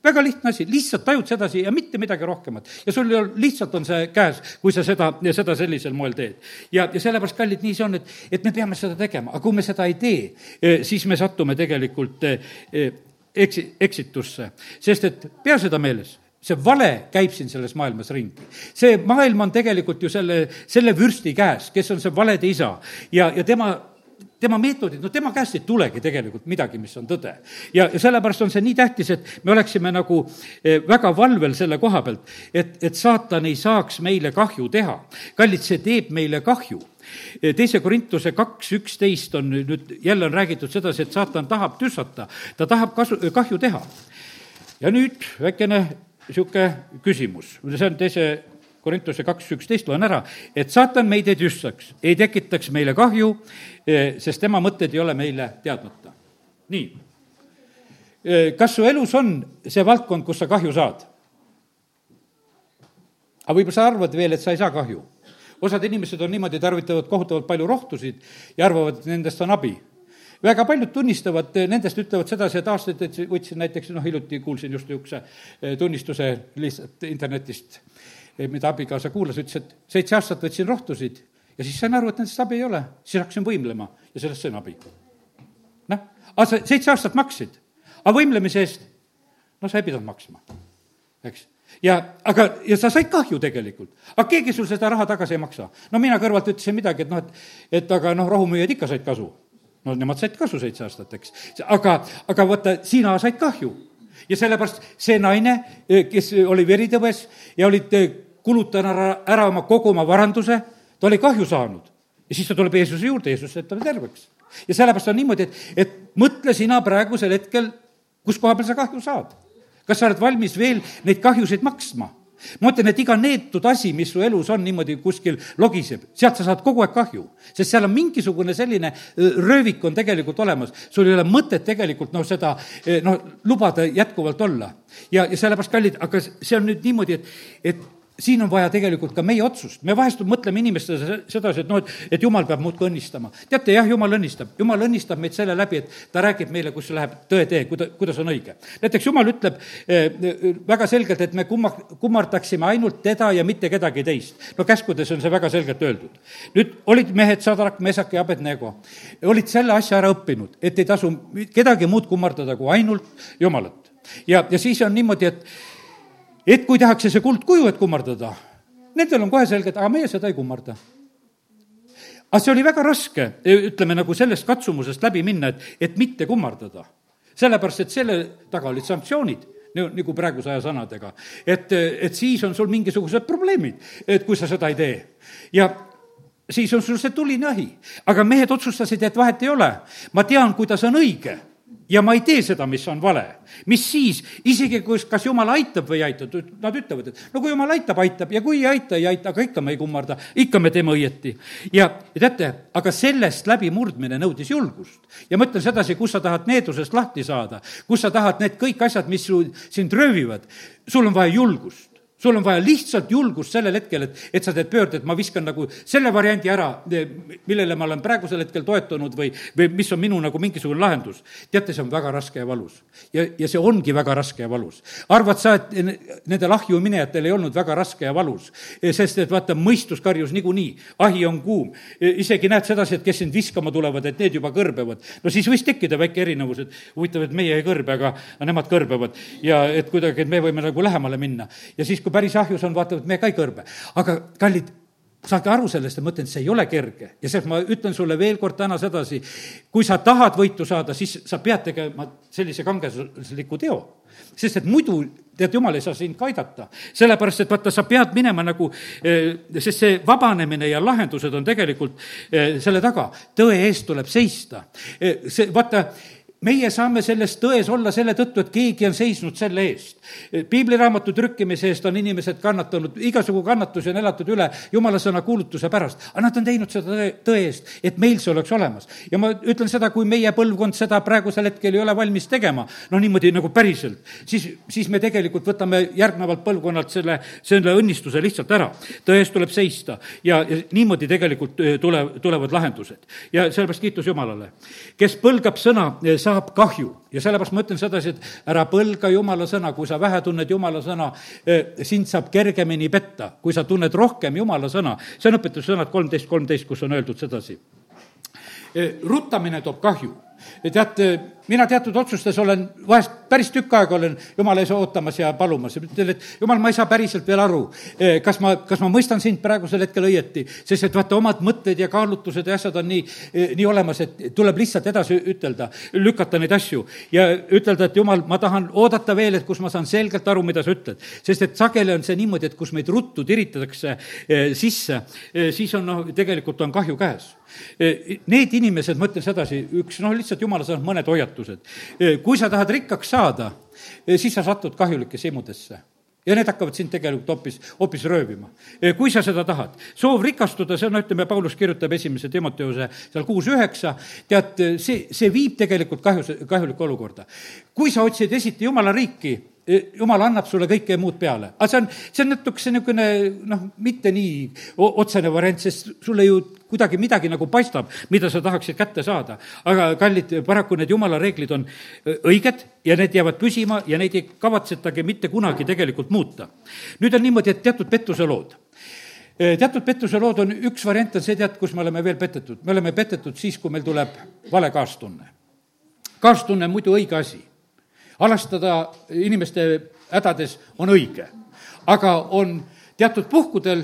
väga lihtne asi, lihtsalt tajud sedasi ja mitte midagi rohkemat. ja sul lihtsalt on see käes, kui sa seda, seda sellisel moel teed. ja, ja sellepärast, kallid, nii see on, et, et me peame seda tegema, aga kui me seda ei tee, eh, siis me satume tegelikult eh, eh, eksi-, eksitusse. sest et pea seda meeles, see vale käib siin selles maailmas ringi. see maailm on tegelikult ju selle, selle vürsti käes, kes on see valede isa ja, ja tema tema meetodid, no tema käest ei tulegi tegelikult midagi, mis on tõde. ja, ja sellepärast on see nii tähtis, et me oleksime nagu eh, väga valvel selle koha pealt, et, et saatan ei saaks meile kahju teha. kallid, see teeb meile kahju eh, teise Korintuse kaks üksteist on nüüd, jälle on räägitud sedasi, et saatan tahab tüssata, ta tahab kasu, kahju teha. ja nüüd väikene niisugune küsimus, see on teise Korintuse kaks üksteist loen ära, et saatan meid ei tüssaks, ei tekitaks meile kahju, eh, sest tema mõtted ei ole meile teadmata. nii. Eh, kas su elus on see valdkond, kus sa kahju saad? aga võib-olla sa arvad veel, et sa ei saa kahju. osad inimesed on niimoodi, tarvitavad kohutavalt palju rohtusid ja arvavad, et nendest on abi väga paljud tunnistavad, nendest ütlevad sedasi, et aastaid võtsin näiteks, noh, hiljuti kuulsin just niisuguse eh, tunnistuse lihtsalt internetist Eh, mida abikaasa kuulas, ütles, et seitse aastat võtsin rohtusid ja siis sain aru, et nendest abi ei ole. siis hakkasin võimlema ja sellest sain abi. noh, aga sa seitse aastat maksid, aga võimlemise eest, no sa ei pidanud maksma, eks ja, aga, ja sa said kahju tegelikult. aga keegi sul seda raha tagasi ei maksa. no mina kõrvalt ütlesin midagi, et noh, et, et aga noh, rohumüüjad ikka said kasu. no nemad said kasu seitse aastat, eks. aga, aga vaata, sina said kahju ja sellepärast see naine, eh, kes oli veritõves ja olid kulutanud ära, ära oma kogu oma varanduse, ta oli kahju saanud. ja siis ta tuleb Jeesuse juurde, Jeesus teeb talle terveks. ja sellepärast on niimoodi, et, et mõtle sina praegusel hetkel, kus koha peal sa kahju saad. kas sa oled valmis veel neid kahjusid maksma? ma ütlen, et iga neetud asi, mis su elus on niimoodi kuskil logiseb, sealt sa saad kogu aeg kahju. sest seal on mingisugune selline röövik on tegelikult olemas, sul ei ole mõtet tegelikult noh, seda noh, lubada jätkuvalt olla. ja, ja sellepärast, kallid, aga see on nüüd niimoodi, et, et siin on vaja tegelikult ka meie otsust. me vahest mõtleme inimestele sedasi, et noh, et, et jumal peab muudkui õnnistama. teate, jah, jumal õnnistab. jumal õnnistab meid selle läbi, et ta räägib meile, kus läheb tõe tee, kuida-, kuidas on õige. näiteks jumal ütleb eh, väga selgelt, et me kumma-, kummardaksime ainult teda ja mitte kedagi teist. no käskudes on see väga selgelt öeldud. nüüd olid mehed, Sadrak, Mesak ja Abednego, olid selle asja ära õppinud, et ei tasu kedagi muud kummardada kui ainult Jumalat. ja, ja siis on niimoodi, et et kui tehakse see kuldkuju, et kummardada, nendel on kohe selge, et aga meie seda ei kummarda. aga see oli väga raske, ütleme nagu sellest katsumusest läbi minna, et, et mitte kummardada. sellepärast, et selle taga olid sanktsioonid nagu praeguse aja sõnadega. et, et siis on sul mingisugused probleemid, et kui sa seda ei tee. ja siis on sul see tuline ahi. aga mehed otsustasid, et vahet ei ole. ma tean, kuidas on õige ja ma ei tee seda, mis on vale. mis siis, isegi kui, kas jumal aitab või ei aita, nad ütlevad, et no kui jumal aitab, aitab ja kui ei aita, ei aita, aga ikka me ei kummarda, ikka me teeme õieti. ja, ja teate, aga sellest läbimurdmine nõudis julgust. ja ma ütlen sedasi, kus sa tahad needusest lahti saada, kus sa tahad need kõik asjad, mis su, sind röövivad, sul on vaja julgust sul on vaja lihtsalt julgust sellel hetkel, et, et sa teed pöörde, et ma viskan nagu selle variandi ära, millele ma olen praegusel hetkel toetunud või, või mis on minu nagu mingisugune lahendus. teate, see on väga raske ja valus. ja, ja see ongi väga raske ja valus. arvad sa, et nendel ahju minejatel ei olnud väga raske ja valus? sest et vaata, mõistus karjus niikuinii, ahi on kuum. isegi näed sedasi, et kes sind viskama tulevad, et need juba kõrbevad. no siis võis tekkida väike erinevus, et huvitav, et meie ei kõrbe, aga nemad kõrbevad. ja et kuidagi, et me võime nagu lähemale minna. ja siis, kui kui päris ahjus on, vaatavad, me ka ei kõrbe. aga kallid, saage aru sellest ja mõtlen, et see ei ole kerge ja sealt ma ütlen sulle veel kord täna sedasi, kui sa tahad võitu saada, siis sa pead tegema sellise kangelasliku teo. sest et muidu, tead, jumal ei saa sind ka aidata. sellepärast, et vaata, sa pead minema nagu, eh, sest see vabanemine ja lahendused on tegelikult eh, selle taga. tõe eest tuleb seista. Eh, see, vaata, meie saame selles tões olla selle tõttu, et keegi on seisnud selle eest. piibliraamatu trükkimise eest on inimesed kannatanud, igasugu kannatusi on elatud üle jumala sõna kuulutuse pärast, aga nad on teinud seda tõe, tõe eest, et meil see oleks olemas. ja ma ütlen seda, kui meie põlvkond seda praegusel hetkel ei ole valmis tegema, no niimoodi nagu päriselt, siis, siis me tegelikult võtame järgnevalt põlvkonnalt selle, selle õnnistuse lihtsalt ära. tõe eest tuleb seista ja, ja niimoodi tegelikult tule, tulevad lahendused. ja sellepärast kiitus Jumalale, kes põlgab sõna, saab saab kahju ja sellepärast ma ütlen sedasi, et ära põlga jumala sõna, kui sa vähe tunned jumala sõna, eh, sind saab kergemini petta, kui sa tunned rohkem jumala sõna. see on õpetussõnad kolmteist, kolmteist, kus on öeldud sedasi. Eh, ruttamine toob kahju tead, mina teatud otsustes olen vahest päris tükk aega olen jumala ees ootamas ja palumas. Ja ütlen, et jumal, ma ei saa päriselt veel aru, eh, kas ma, kas ma mõistan sind praegusel hetkel õieti, sest et vaata, omad mõtted ja kaalutlused ja asjad on nii, eh, nii olemas, et tuleb lihtsalt edasi ütelda, lükata neid asju. Ja ütelda, et jumal, ma tahan oodata veel, et kus ma saan selgelt aru, mida sa ütled. sest et sageli on see niimoodi, et kus meid ruttu tiritatakse eh, sisse, siis on noh, tegelikult on kahju käes Need inimesed, ma ütlen sedasi, üks noh, lihtsalt jumala sõnad, mõned hoiatused. kui sa tahad rikkaks saada, siis sa satud kahjulikesse imudesse ja need hakkavad sind tegelikult hoopis, hoopis röövima. kui sa seda tahad. soov rikastuda, see on, ütleme, Paulus kirjutab esimese Timoteuse seal kuus üheksa, tead, see, see viib tegelikult kahjus, kahjulikku olukorda. kui sa otsid esiti Jumala riiki, jumal annab sulle kõike muud peale. aga see on, see on natukese niisugune noh, mitte nii otsene variant, sest sulle ju kuidagi midagi nagu paistab, mida sa tahaksid kätte saada. aga kallid, paraku need jumala reeglid on õiged ja need jäävad püsima ja neid ei kavatsetagi mitte kunagi tegelikult muuta. nüüd on niimoodi, et teatud pettuse lood teatud pettuse lood on, üks variant on see, tead, kus me oleme veel petetud. me oleme petetud siis, kui meil tuleb vale kaastunne. kaastunne on muidu õige asi alastada inimeste hädades on õige. aga on teatud puhkudel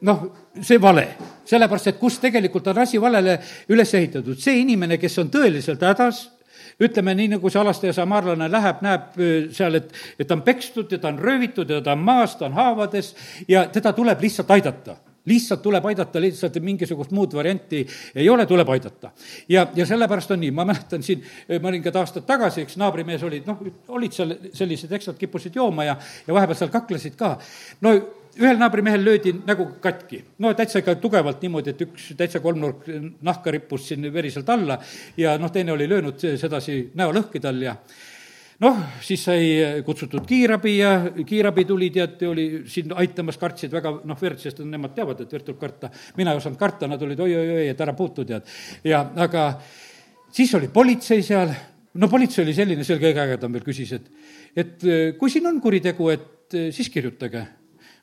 noh, see vale, sellepärast et kus tegelikult on asi valele üles ehitatud, see inimene, kes on tõeliselt hädas, ütleme nii, nagu see alastaja samaarlane läheb, näeb seal, et, et ta on pekstud ja ta on röövitud ja ta on maas, ta on haavades ja teda tuleb lihtsalt aidata lihtsalt tuleb aidata, lihtsalt mingisugust muud varianti ei ole, tuleb aidata. ja, ja sellepärast on nii, ma mäletan siin mõningad aastad tagasi, üks naabrimees oli, noh, olid seal sellised, eks nad kippusid jooma ja, ja vahepeal seal kaklesid ka. no ühel naabrimehel löödi nägu katki, no täitsa ikka tugevalt niimoodi, et üks täitsa kolmnurk nahka rippus siin veriselt alla ja noh, teine oli löönud sedasi näolõhki tal ja noh, siis sai kutsutud kiirabi ja kiirabi tuli, tead, oli siin aitamas, kartsid väga noh, verd, sest nemad teavad, et verd tuleb karta. mina ei osanud karta, nad olid oi-oi-oi, et ära puutu, tead. ja aga siis oli politsei seal, no politsei oli selline, see oli kõige ägedam veel, küsis, et, et kui siin on kuritegu, et siis kirjutage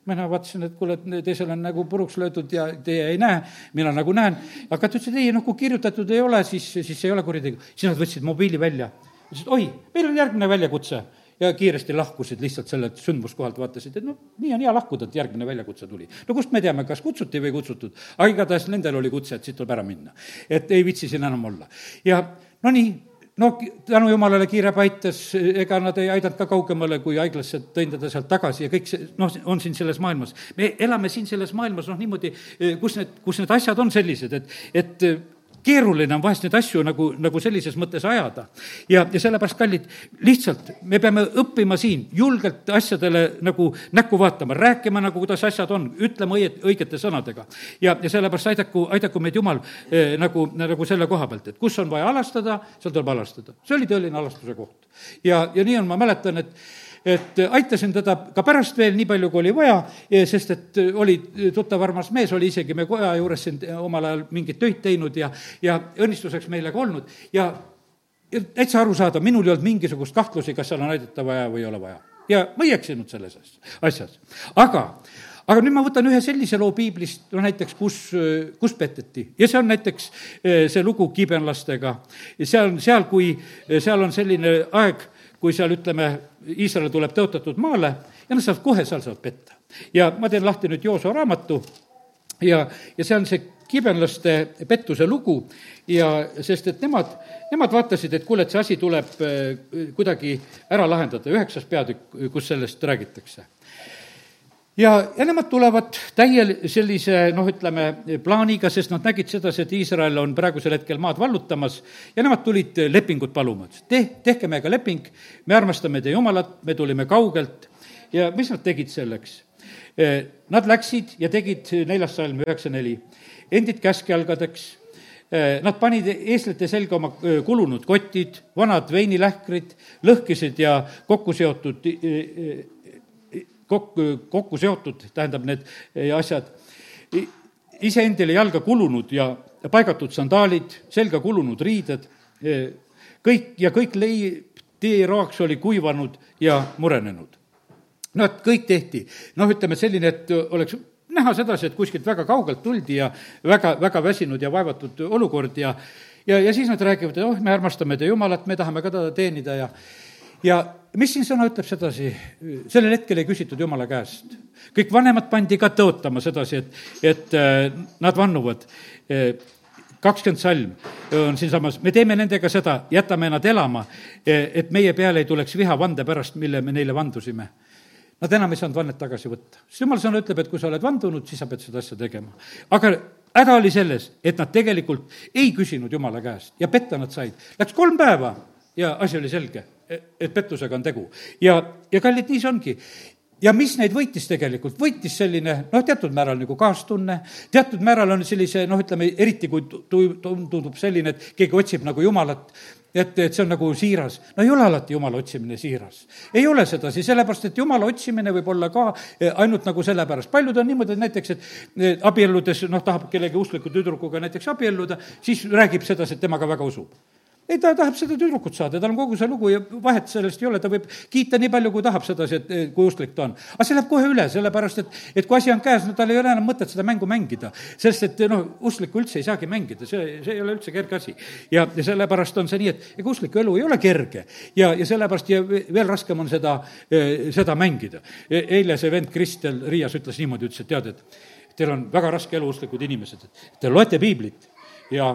mina vaatasin, et kuule, et teisel on nagu puruks löödud ja teie ei näe, mina nagu näen. aga ta ütles, et ei, noh, kui kirjutatud ei ole, siis, siis ei ole kuritegu. siis nad võtsid mobiili välja ütlesid, oi, meil on järgmine väljakutse ja kiiresti lahkusid lihtsalt sellelt sündmuskohalt, vaatasid, et noh, nii on hea lahkuda, et järgmine väljakutse tuli. no kust me teame, kas kutsuti või ei kutsutud, aga igatahes nendel oli kutse, et siit tuleb ära minna. et ei viitsi siin enam olla. ja no nii, no tänu jumalale kiirabi aitas, ega nad ei aidanud ka kaugemale, kui haiglasse tõin teda sealt tagasi ja kõik see, noh, on siin selles maailmas. me elame siin selles maailmas, noh, niimoodi, kus need, kus need asjad on sellised, et, et keeruline on vahest neid asju nagu, nagu sellises mõttes ajada. ja, ja sellepärast, kallid, lihtsalt me peame õppima siin julgelt asjadele nagu näkku vaatama, rääkima nagu, kuidas asjad on, ütlema õiet, õigete sõnadega. ja, ja sellepärast aidaku, aidaku meid Jumal eh, nagu, nagu selle koha pealt, et kus on vaja alastada, seal tuleb alastada. see oli tõeline alastuse koht. ja, ja nii on, ma mäletan, et et aitasin teda ka pärast veel nii palju, kui oli vaja, sest et oli tuttav armas mees, oli isegi me koja juures siin omal ajal mingeid töid teinud ja, ja õnnistuseks meile ka olnud ja täitsa arusaadav, minul ei olnud mingisugust kahtlusi, kas seal on aidata vaja või ei ole vaja. ja ma ei eksinud selles asjas. aga aga nüüd ma võtan ühe sellise loo piiblist, no näiteks, kus, kus peteti ja see on näiteks see lugu kiibenlastega. ja seal, seal, kui, seal on selline aeg, kui seal ütleme, Iisrael tuleb tõotatud maale ja nad saavad kohe, seal saavad petta. ja ma teen lahti nüüd Jooso raamatu ja, ja see on see kibenlaste pettuse lugu ja sest, et nemad, nemad vaatasid, et kuule, et see asi tuleb eh, kuidagi ära lahendada, üheksas peatükk, kus sellest räägitakse ja, ja nemad tulevad täiel sellise noh, ütleme, plaaniga, sest nad nägid sedasi, et Iisrael on praegusel hetkel maad vallutamas ja nemad tulid lepingut paluma, ütlesid, teh, tehke meiega leping, me armastame teie Jumalat, me tulime kaugelt. Ja mis nad tegid selleks? Nad läksid ja tegid neljas salm üheksa neli, endid käskjalgadeks, Nad panid eestlate selga oma kulunud kotid, vanad veinilähkrid, lõhkisid ja kokku seotud kokku, kokku seotud, tähendab, need eh, asjad, iseendile jalga kulunud ja paigatud sandaalid, selga kulunud riided, eh, kõik ja kõik leib, teeraaks oli kuivanud ja murenenud. noh, et kõik tehti, noh, ütleme selline, et oleks näha sedasi, et kuskilt väga kaugelt tuldi ja väga, väga väsinud ja vaevatud olukord ja ja, ja siis nad räägivad, et oh, me armastame te Jumalat, me tahame ka teda teenida ja ja mis siin sõna ütleb sedasi, sellel hetkel ei küsitud Jumala käest. kõik vanemad pandi ka tõotama sedasi, et, et äh, nad vannuvad. Äh, kakskümmend salm on siinsamas, me teeme nendega seda, jätame nad elama, äh, et meie peale ei tuleks viha vande pärast, mille me neile vandusime Nad enam ei saanud vannet tagasi võtta. sest jumal sõna ütleb, et kui sa oled vandunud, siis sa pead seda asja tegema. aga häda oli selles, et nad tegelikult ei küsinud Jumala käest ja petta nad said. Läks kolm päeva ja asi oli selge et pettusega on tegu. ja, ja kallid, nii see ongi ja mis neid võitis tegelikult, võitis selline noh, teatud määral nagu kaastunne, teatud määral on sellise noh, ütleme eriti kui tu-, tundub selline, et keegi otsib nagu Jumalat, et, et see on nagu siiras. no ei ole alati Jumala otsimine siiras. ei ole sedasi, sellepärast et Jumala otsimine võib olla ka eh, ainult nagu sellepärast. paljud on niimoodi, et näiteks, et abielludes noh, tahab kellegi uskliku tüdrukuga näiteks abielluda, siis räägib sedasi, et temaga väga usub ei, ta tahab seda tüdrukut saada, tal on kogu see lugu ja vahet sellest ei ole, ta võib kiita nii palju, kui tahab sedasi, et kui usklik ta on. aga see läheb kohe üle, sellepärast et, et kui asi on käes, no tal ei ole enam mõtet seda mängu mängida. sest et noh, usklikku üldse ei saagi mängida, see, see ei ole üldse kerge asi. ja, ja sellepärast on see nii, et ega uskliku elu ei ole kerge. ja, ja sellepärast ja veel raskem on seda, seda mängida. E, eile see vend Kristel Riias ütles niimoodi, ütles, et tead, et teil on väga raske elu, usklikud inimesed, et te loete piiblit ja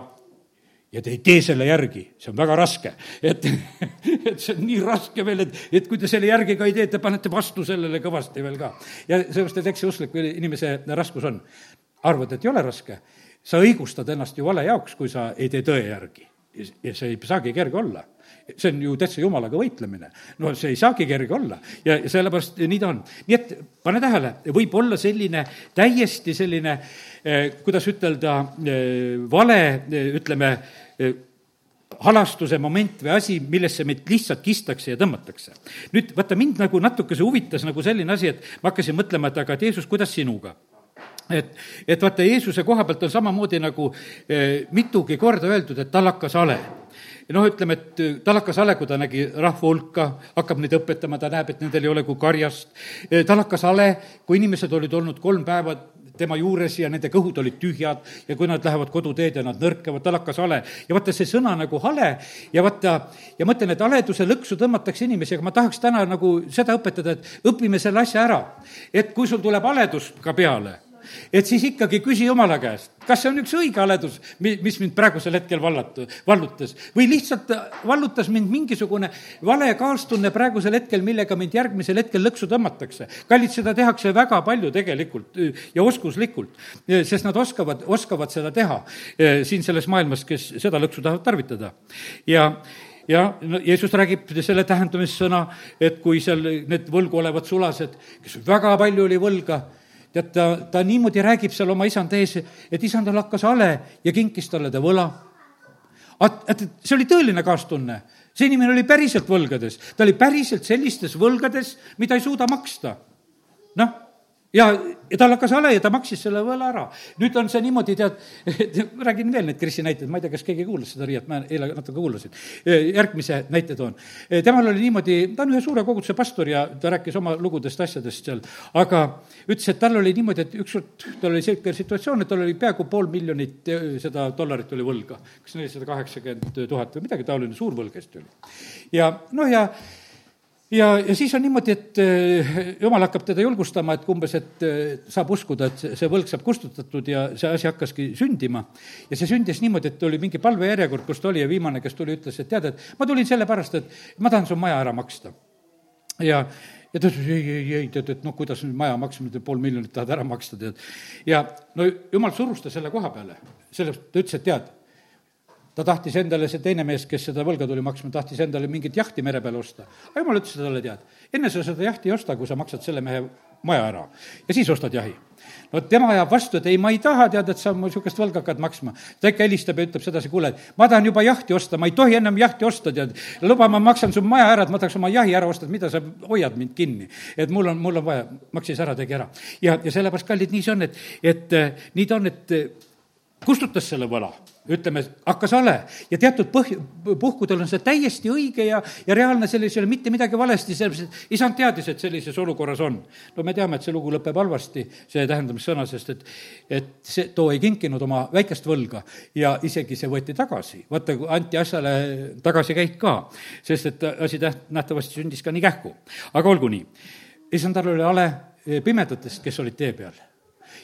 ja te ei tee selle järgi, see on väga raske. et, et see on nii raske veel, et, et kui te selle järgi ka ei tee, te panete vastu sellele kõvasti veel ka. ja seepärast, et eks see uskliku inimese raskus on. arvad, et ei ole raske? sa õigustad ennast ju vale jaoks, kui sa ei tee tõe järgi. ja see ei saagi kerge olla see on ju täitsa jumalaga võitlemine. no see ei saagi kerge olla ja, ja sellepärast nii ta on. nii et pane tähele, võib olla selline täiesti selline eh, kuidas ütelda eh,, vale eh, ütleme eh,, halastuse moment või asi, millesse meid lihtsalt kistakse ja tõmmatakse. nüüd vaata, mind nagu natukese huvitas nagu selline asi, et ma hakkasin mõtlema, et aga et Jeesus, kuidas sinuga? et, et vaata, Jeesuse koha pealt on samamoodi nagu eh, mitugi korda öeldud, et tal hakkas hale noh, ütleme, et tal hakkas hale, kui ta nägi rahva hulka, hakkab neid õpetama, ta näeb, et nendel ei ole kui karjast. Tal hakkas hale, kui inimesed olid olnud kolm päeva tema juures ja nende kõhud olid tühjad ja kui nad lähevad koduteed ja nad nõrkevad, tal hakkas hale. ja vaata, see sõna nagu hale ja vaata, ja ma ütlen, et haleduse lõksu tõmmatakse inimesi, aga ma tahaks täna nagu seda õpetada, et õpime selle asja ära. et kui sul tuleb haledust ka peale et siis ikkagi küsi Jumala käest, kas see on üks õige haledus, mi-, mis mind praegusel hetkel vallatu, vallutas. või lihtsalt vallutas mind mingisugune vale kaastunne praegusel hetkel, millega mind järgmisel hetkel lõksu tõmmatakse. kallid, seda tehakse väga palju tegelikult ja oskuslikult, sest nad oskavad, oskavad seda teha siin selles maailmas, kes seda lõksu tahavad tarvitada. ja ja no Jeesus räägib selle tähendamissõna, et kui seal need võlgu olevad sulased, kes väga palju oli võlga, tead, ta, ta niimoodi räägib seal oma isanda ees, et isandal hakkas hale ja kinkis talle ta võla. see oli tõeline kaastunne see inimene oli päriselt võlgades, ta oli päriselt sellistes võlgades, mida ei suuda maksta. noh ja, ja tal hakkas hale ja ta maksis selle võla ära. nüüd on see niimoodi, tead, räägin veel neid Krisi näiteid, ma ei tea, kas keegi kuulas seda Riiat, ma eile natuke kuulasin. järgmise näite toon. temal oli niimoodi, ta on ühe suure koguduse pastor ja ta rääkis oma lugudest, asjadest seal, aga ütles, et tal oli niimoodi, et ükskord tal oli selline situatsioon, et tal oli peaaegu pool miljonit eh, seda dollarit oli võlga. kas nelisada kaheksakümmend tuhat või midagi taoline, suur võlg hästi oli. ja noh, ja ja, ja siis on niimoodi, et eh, jumal hakkab teda julgustama, et umbes, et eh, saab uskuda, et see võlg saab kustutatud ja see asi hakkaski sündima. ja see sündis niimoodi, et oli mingi palvejärjekord, kus ta oli ja viimane, kes tuli, ütles, et tead, et ma tulin sellepärast, et ma tahan su maja ära maksta. ja, ja ta ütles, ei, ei, ei, tead, et noh, kuidas nüüd maja maksmine, pool miljonit tahad ära maksta, tead. ja no jumal surus ta selle koha peale, sellepärast ta ütles, et tead ta tahtis endale, see teine mees, kes seda võlga tuli maksma, tahtis endale mingit jahti mere peale osta. aga jumal ütles talle, tead, enne sa seda jahti ei osta, kui sa maksad selle mehe maja ära ja siis ostad jahi. no tema ajab vastu, et ei, ma ei taha teada, et sa mul niisugust võlga hakkad maksma. ta ikka helistab ja ütleb sedasi, kuule, ma tahan juba jahti osta, ma ei tohi ennem jahti osta, tead. luba, ma maksan su maja ära, et ma tahaks oma jahi ära osta, et mida sa hoiad mind kinni. et mul on, mul on vaja, maksis ära, tegi ära. ja, ja sellepärast, kallid, nii see on, et, et nii ta on, et kustutas selle võla ütleme, hakkas hale ja teatud põh-, puhkudel on see täiesti õige ja, ja reaalne, selles ei ole mitte midagi valesti, sellepärast et isand teadis, et sellises olukorras on. no me teame, et see lugu lõpeb halvasti, see tähendamissõna, sest et, et see, too ei kinkinud oma väikest võlga ja isegi see võeti tagasi. vaata, anti asjale tagasikäik ka, sest et asi täht-, nähtavasti sündis ka nii kähku. aga olgu nii. isandal oli hale pimedatest, kes olid tee peal.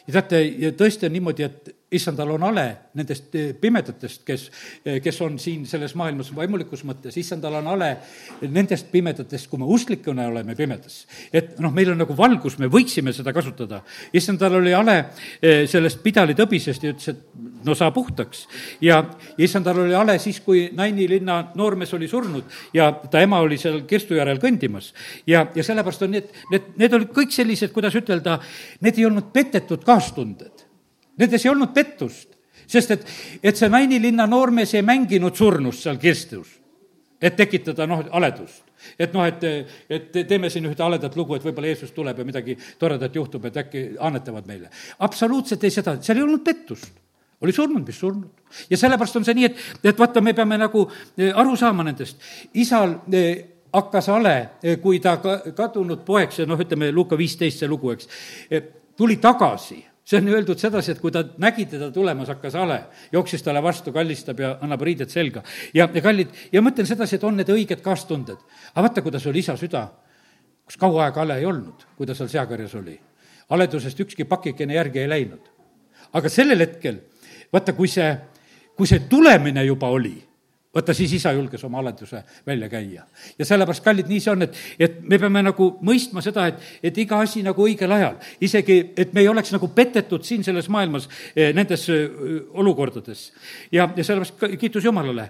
ja teate, ja tõesti on niimoodi, et issandal on hale nendest eh, pimedatest, kes, eh, kes on siin selles maailmas vaimulikus mõttes, issandal on hale nendest pimedatest, kui me usklikuna oleme pimedas. et noh, meil on nagu valgus, me võiksime seda kasutada. issandal oli hale eh, sellest pidali tõbisest ja ütles, et no saa puhtaks. ja, issandal oli hale siis, kui Naini linna noormees oli surnud ja ta ema oli seal kirstu järel kõndimas. ja, ja sellepärast on need, need, need olid kõik sellised, kuidas ütelda, need ei olnud petetud kaastunded Nendes ei olnud pettust, sest et, et see Naini linna noormees ei mänginud surnust seal kirstus, et tekitada noh, haledust. et noh, et, et teeme siin ühte haledat lugu, et võib-olla Jeesus tuleb ja midagi toredat juhtub, et äkki annetavad meile. absoluutselt ei seda, seal ei olnud pettust oli surnud, mis surnud. ja sellepärast on see nii, et, et vaata, me peame nagu eh, aru saama nendest. isal eh, hakkas hale, eh, kui ta ka, kadunud poeg, see noh, ütleme Luuka viisteist see lugu, eks, tuli tagasi see on öeldud sedasi, et kui ta nägi teda tulemas, hakkas hale, jooksis talle vastu, kallistab ja annab riided selga. ja, ja kallid, ja ma ütlen sedasi, et on need õiged kaastunded. aga vaata, kuidas oli isa süda, kus kaua aega hale ei olnud, kui ta seal seakarjas oli. haledusest ükski pakikene järgi ei läinud. aga sellel hetkel, vaata, kui see, kui see tulemine juba oli vaata, siis isa julges oma aleduse välja käia. ja sellepärast, kallid, nii see on, et, et me peame nagu mõistma seda, et, et iga asi nagu õigel ajal, isegi, et me ei oleks nagu petetud siin selles maailmas eh, nendes eh, olukordades. ja, ja sellepärast kiitus Jumalale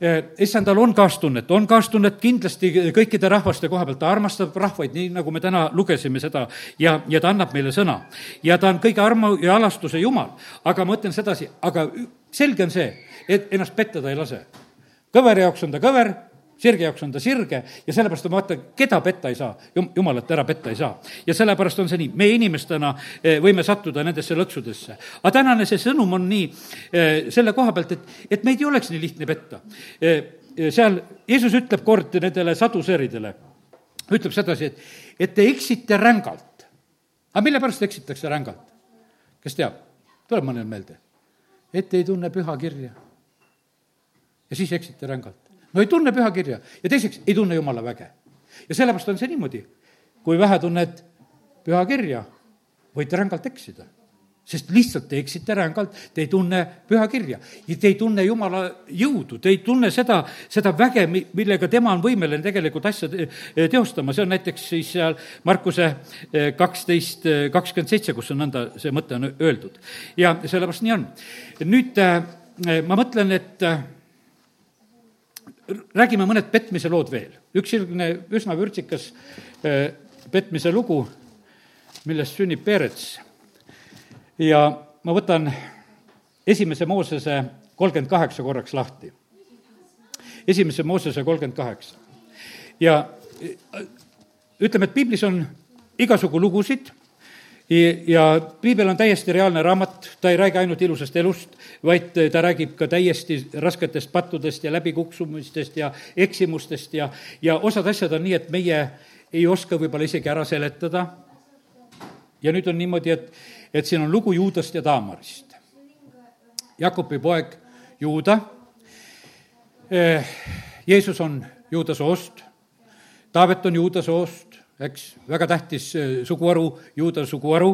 eh, issandal on kaastunnet, on kaastunnet kindlasti kõikide rahvaste koha pealt, ta armastab rahvaid, nii nagu me täna lugesime seda, ja, ja ta annab meile sõna. ja ta on kõige armu ja alastuse Jumal. aga ma ütlen sedasi, aga selge on see, et ennast petta ta ei lase kõveri jaoks on ta kõver, sirge jaoks on ta sirge ja sellepärast on vaata, keda petta ei saa, jum-, jumalat ära petta ei saa. ja sellepärast on see nii, meie inimestena eh, võime sattuda nendesse lõksudesse. aga tänane see sõnum on nii eh, selle koha pealt, et, et meid ei oleks nii lihtne petta. Eh, seal Jeesus ütleb kord nendele saduseeridele, ütleb sedasi, et, et te eksite rängalt. aga mille pärast eksitakse rängalt? kes teab? tuleb mõnel meelde? et ei tunne püha kirja ja siis eksite rängalt. no ei tunne pühakirja ja teiseks ei tunne jumala väge. ja sellepärast on see niimoodi, kui vähe tunned pühakirja, võite rängalt eksida sest lihtsalt te eksite rängalt, te ei tunne pühakirja. Te ei tunne Jumala jõudu, te ei tunne seda, seda väge, millega tema on võimeline tegelikult asja teostama, see on näiteks siis seal Markuse eh, kaksteist, eh, kakskümmend seitse, kus on nõnda see mõte on öeldud. ja sellepärast nii on. nüüd eh, ma mõtlen, et räägime mõned petmise lood veel. üks selline üsna vürtsikas äh, petmise lugu, millest sünnib Perets. ja ma võtan esimese Moosese kolmkümmend kaheksa korraks lahti. esimese Moosese kolmkümmend kaheksa. ja ütleme, et piiblis on igasugu lugusid ja piibel on täiesti reaalne raamat, ta ei räägi ainult ilusast elust, vaid ta räägib ka täiesti rasketest pattudest ja läbikuksumistest ja eksimustest ja, ja osad asjad on nii, et meie ei oska võib-olla isegi ära seletada. ja nüüd on niimoodi, et, et siin on lugu Juudast ja Taamarist. Jakobi poeg Juuda, eh, Jeesus on Juuda soost, Taavet on Juuda soost, eks, väga tähtis äh, suguharu, juuda suguharu,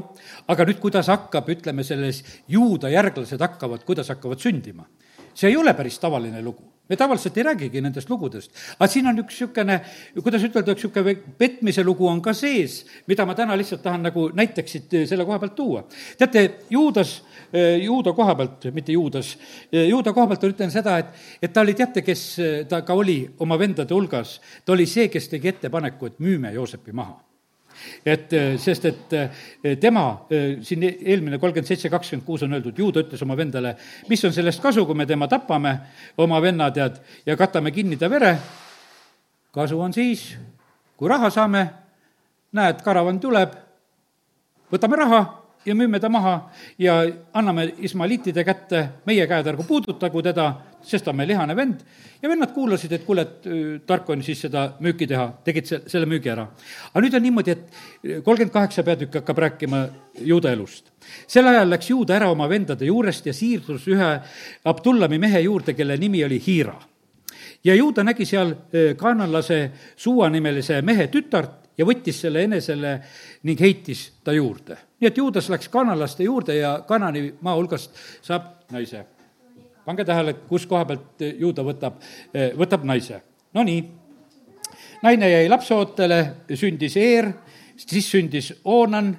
aga nüüd, kuidas hakkab, ütleme, selles juuda järglased hakkavad, kuidas hakkavad sündima? see ei ole päris tavaline lugu. Me tavaliselt ei räägigi nendest lugudest. aga siin on üks niisugune, kuidas ütelda, üks niisugune petmise lugu on ka sees, mida ma täna lihtsalt tahan nagu näiteks siit äh, selle koha pealt tuua. teate, Juudas, äh, Juuda koha pealt, mitte Juudas, Juuda koha pealt ütlen seda, et, et ta oli, teate, kes ta ka oli oma vendade hulgas, ta oli see, kes tegi ettepaneku, et müüme Joosepi maha et sest, et tema, siin eelmine kolmkümmend seitse, kakskümmend kuus on öeldud, juuda ütles oma vendale, mis on sellest kasu, kui me tema tapame, oma venna tead, ja katame kinni ta vere, kasu on siis, kui raha saame, näed, karavan tuleb, võtame raha ja müüme ta maha ja anname ismaaliitide kätte, meie käed ärgu puudutagu teda, sest ta on meil lihane vend. ja vennad kuulasid, et kuule, et tark on siis seda müüki teha, tegid se-, selle müügi ära. aga nüüd on niimoodi, et kolmkümmend kaheksa peatükk hakkab rääkima juuda elust. sel ajal läks juuda ära oma vendade juurest ja siirdus ühe Abdullami mehe juurde, kelle nimi oli Hiira. ja juuda nägi seal kaanalase Suua nimelise mehe tütart ja võttis selle enesele ning heitis ta juurde. Nii et juudas läks kanalaste juurde ja Kanani maa hulgast saab naise. pange tähele, kus koha pealt juuda võtab, võtab naise. Nonii, naine jäi lapseootele, sündis Eer, siis sündis Oonan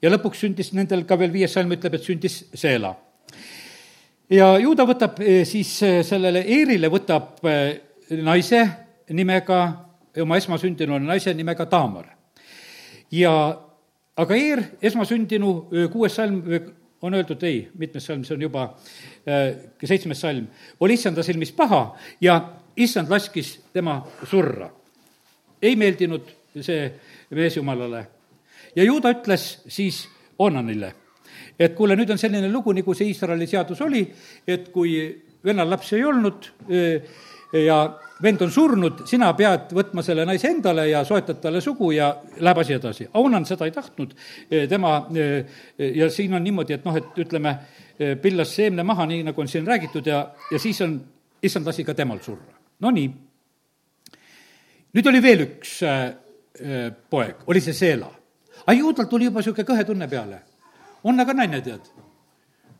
ja lõpuks sündis nendel ka veel viies salm ütleb, et sündis Seela. ja juuda võtab siis sellele Eerile võtab naise nimega oma esmasündinu naise nimega Taamar. ja aga Eer, esmasündinu, kuues salm, on öeldud ei, mitmes salm, see on juba seitsmes salm, oli issanda silmis paha ja issand laskis tema surra. ei meeldinud see mees jumalale. ja juuda ütles siis Onanile, et kuule, nüüd on selline lugu, nagu see Iisraeli seadus oli, et kui vennal lapsi ei olnud ja vend on surnud, sina pead võtma selle naise endale ja soetad talle sugu ja läheb asi edasi. Aunan seda ei tahtnud, eh, tema, eh, ja siin on niimoodi, et noh, et ütleme, eh, pillas seemne maha, nii nagu on siin räägitud, ja, ja siis on, issand lasi ka temal surra. Nonii. nüüd oli veel üks poeg, oli see Seela. aga juudalt tuli juba niisugune kõhe tunne peale. on aga naine, tead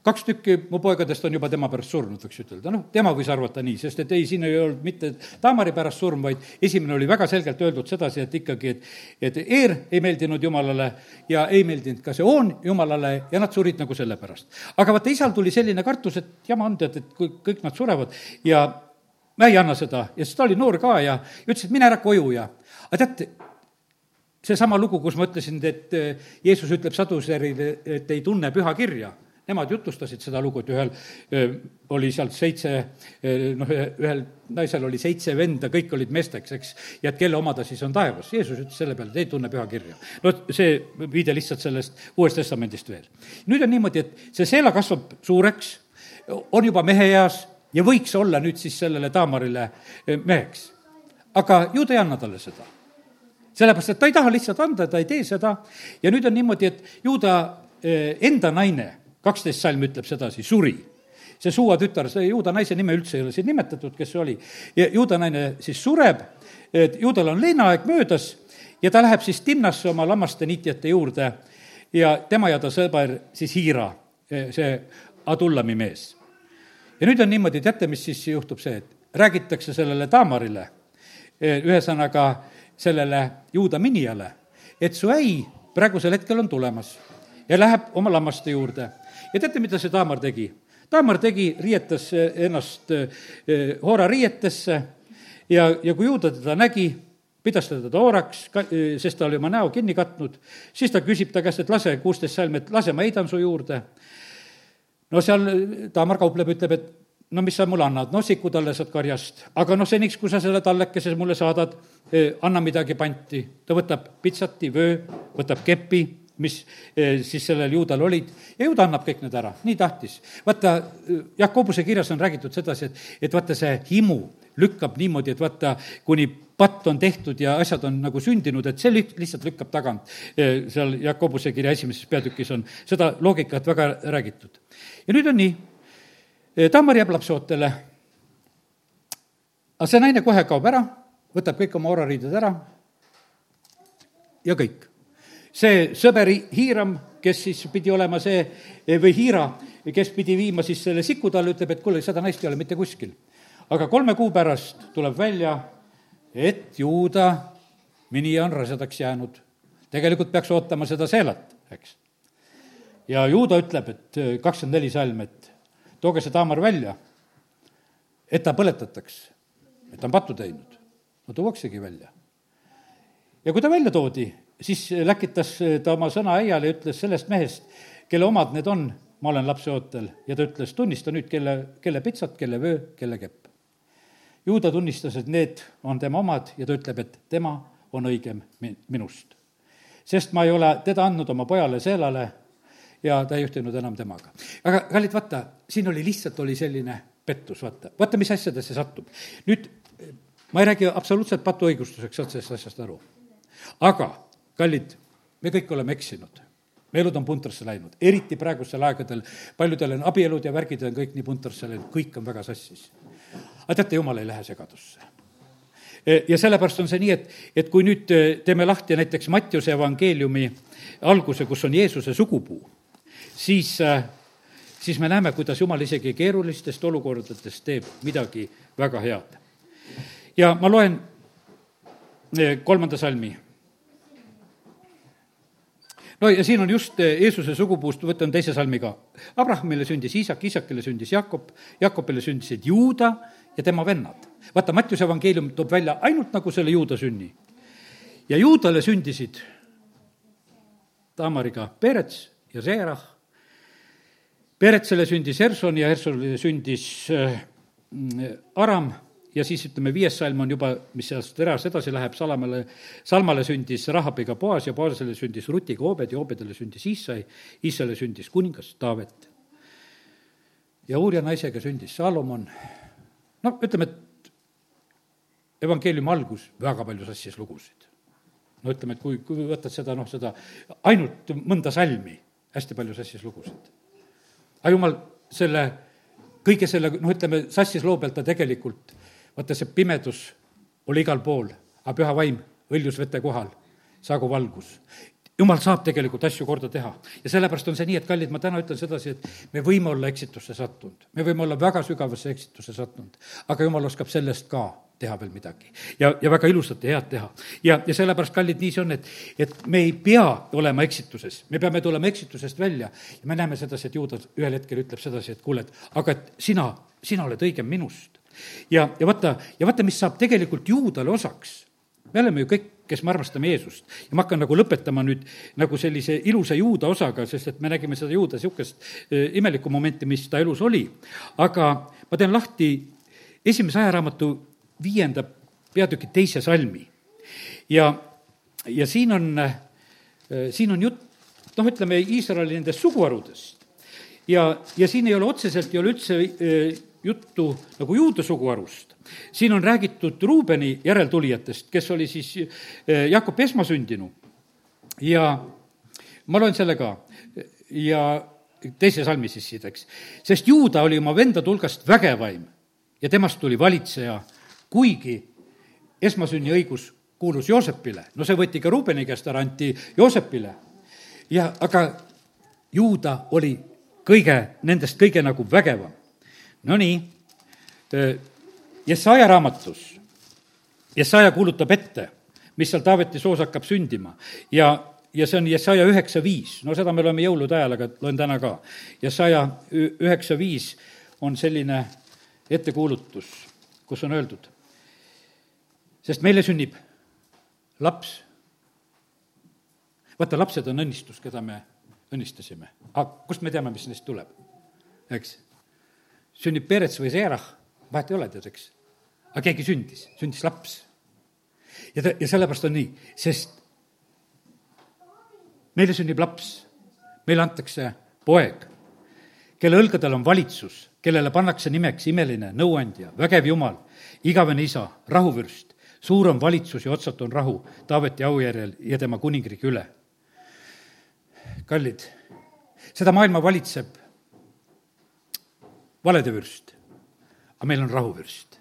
kaks tükki mu poegadest on juba tema pärast surnud, võiks ütelda, noh, tema võis arvata nii, sest et ei, siin ei olnud mitte Taamari pärast surm, vaid esimene oli väga selgelt öeldud sedasi, et ikkagi, et et Eer ei meeldinud Jumalale ja ei meeldinud ka see Oon Jumalale ja nad surid nagu selle pärast. aga vaata, isal tuli selline kartus, et jama on, tead, et kui kõik nad surevad ja ma ei anna seda. Ja siis ta oli noor ka ja ütles, et mine ära koju ja, aga teate, seesama lugu, kus ma ütlesin, et Jeesus ütleb saduserile, et ei tunne pühakirja nemad jutustasid seda lugu, et ühel oli seal seitse, noh, ühel naisel oli seitse venda, kõik olid meesteks, eks, ja et kelle oma ta siis on taevas. Jeesus ütles selle peale, et ei tunne pühakirja. no see viide lihtsalt sellest Uuest Testamendist veel. nüüd on niimoodi, et see seela kasvab suureks, on juba meheeas ja võiks olla nüüd siis sellele Taamarile meheks. aga ju ta ei anna talle seda sellepärast, et ta ei taha lihtsalt anda, ta ei tee seda ja nüüd on niimoodi, et ju ta enda naine kaksteist salm ütleb sedasi, suri. see Suua tütar, see juuda naise nime üldse ei ole siin nimetatud, kes see oli. ja juuda naine siis sureb, et juudal on leinaaeg möödas ja ta läheb siis Timnasse oma lammaste niitjate juurde ja tema ja ta sõber siis Hiira, see Adullami mees. ja nüüd on niimoodi, teate, mis siis juhtub see, et räägitakse sellele Taamarile, ühesõnaga sellele juuda minijale, et su äi praegusel hetkel on tulemas ja läheb oma lammaste juurde ja teate, mida see Taamar tegi? Taamar tegi, riietas ennast eh, Hoora riietesse ja, ja kui juuda teda nägi, pidas ta teda hooraks, eh, sest ta oli oma näo kinni katnud, siis ta küsib ta käest, et lase, kuusteist salm, et lase, ma heidan su juurde. no seal Taamar kaupleb, ütleb, et no mis sa mulle annad, no siku talle saad karjast, aga noh, seniks, kui sa selle tallekese mulle saadad, anna midagi panti. ta võtab pitsati, vöö, võtab kepi, mis siis sellel juudal olid ja ju ta annab kõik need ära, nii tahtis. vaata, Jakobuse kirjas on räägitud sedasi, et, et vaata, see himu lükkab niimoodi, et vaata, kuni patt on tehtud ja asjad on nagu sündinud, et see lihtsalt lükkab tagant. seal Jakobuse kirja esimeses peatükis on seda loogikat väga räägitud. ja nüüd on nii, Tammar jääb lapseootele, aga see naine kohe kaob ära, võtab kõik oma orariided ära ja kõik. See sõber Hiiram, kes siis pidi olema see, või Hiira, kes pidi viima siis selle siku talle, ütleb, et kuule, seda naist ei ole mitte kuskil aga kolme kuu pärast tuleb välja, et juuda minija on rasedaks jäänud. tegelikult peaks ootama seda seelat, eks. ja juuda ütleb, et äh, kakskümmend neli salm, et tooge see taamar välja, et ta põletataks, et ta on pattu teinud. no tuuaksegi välja. ja kui ta välja toodi, siis läkitas ta oma sõna äiale ja ütles sellest mehest, kelle omad need on, ma olen lapseootel, ja ta ütles, tunnista nüüd, kelle, kelle pitsat, kelle vöö, kelle kepp juuda tunnistas, et need on tema omad ja ta ütleb, et tema on õigem mi-, minust. sest ma ei ole teda andnud oma pojale Seelale ja ta ei ühtinud enam temaga. aga kallid, vaata, siin oli lihtsalt, oli selline pettus, vaata, vaata, mis asjadesse satub. nüüd ma ei räägi absoluutselt patuõigustuseks, sellest asjast aru. aga, kallid, me kõik oleme eksinud. Me elud on puntrasse läinud, eriti praegustel aegadel, paljudel on abielud ja värgid on kõik nii puntrasse läinud, kõik on väga sassis. Aga teate, jumal ei lähe segadusse. E, ja sellepärast on see nii, et, et kui nüüd e, teeme lahti näiteks Mattiuse evangeeliumi alguse, kus on Jeesuse sugupuu, siis, e, siis me näeme, kuidas Jumal isegi keerulistest olukordadest teeb midagi väga head. ja ma loen kolmanda salmi no ja siin on just Jeesuse sugupuust, võtan teise salmi ka. Abrahamile sündis Iisak, Iisakile sündis Jakob, Jakobile sündisid Juuda ja tema vennad. vaata, Mattiuse evangeelium toob välja ainult nagu selle juuda sünni. ja juudale sündisid Tamariga Perets ja Seerah. Peretsele sündis Herson ja Hersonile sündis äh, Aram ja siis ütleme, viies salm on juba, mis sealt eras edasi läheb, Salamale, Salmale sündis Rahabiga Boas ja Boasele sündis Rutiga Obed ja Obedele sündis Iissai, Iissale sündis kuningas Taavet. ja Uurja naisega sündis Salomon no ütleme, et evangeeliumi algus, väga palju sassis lugusid. no ütleme, et kui, kui võtad seda, noh, seda ainult mõnda salmi, hästi palju sassis lugusid. aga jumal selle, kõige selle, noh, ütleme, sassis loo pealt ta tegelikult, vaata see pimedus oli igal pool, aga püha vaim hõljus vete kohal, saagu valgus jumal saab tegelikult asju korda teha. ja sellepärast on see nii, et kallid, ma täna ütlen sedasi, et me võime olla eksitusse sattunud, me võime olla väga sügavasse eksitusse sattunud, aga jumal oskab sellest ka teha veel midagi. ja, ja väga ilusat ja head teha. ja, ja sellepärast, kallid, nii see on, et, et me ei pea olema eksituses, me peame tulema eksitusest välja ja me näeme sedasi, et juudas ühel hetkel ütleb sedasi, et kuule, et aga et sina, sina oled õigem minust. Ja, ja vaata, ja vaata, mis saab tegelikult juudale osaks. me oleme ju kõik kes me armastame Jeesust. ja ma hakkan nagu lõpetama nüüd nagu sellise ilusa juuda osaga, sest et me nägime seda juuda niisugust äh, imelikku momenti, mis ta elus oli. aga ma teen lahti esimese ajaraamatu viienda peatüki teise salmi. ja, ja siin on, äh, siin on jutt, noh, ütleme Iisraeli nendest suguharudest. ja, ja siin ei ole otseselt, ei ole üldse äh, juttu nagu juuda suguharust siin on räägitud Ruubeni järeltulijatest, kes oli siis eh, Jakob esmasündinu ja ma loen selle ka ja teise salmi siis siit, eks. sest juuda oli oma vendade hulgast vägevaim ja temast tuli valitseja, kuigi esmasünni õigus kuulus Joosepile, no see võeti ka Ruubeni käest ära, anti Joosepile. ja aga juuda oli kõige, nendest kõige nagu vägevam. Nonii, Jesaja raamatus, Jesaja kuulutab ette, mis seal Taaveti soos hakkab sündima ja, ja see on Jesaja üheksa viis, no seda me loeme jõulude ajal, aga loen täna ka. Jesaja üheksa viis on selline ettekuulutus, kus on öeldud, sest meile sünnib laps. vaata, lapsed on õnnistus, keda me õnnistasime. aga kust me teame, mis neist tuleb? eks? Sünnib Perets või Seerah, vahet ei ole, tead, eks. aga keegi sündis, sündis laps. ja ta, ja sellepärast on nii, sest meile sünnib laps, meile antakse poeg, kelle õlgadel on valitsus, kellele pannakse nimeks imeline nõuandja, vägev jumal, igavene isa, rahuvürst, suur on valitsus ja otsatu on rahu Taaveti aujärjel ja tema kuningriigi üle. kallid, seda maailma valitseb valede vürst, aga meil on rahuvürst.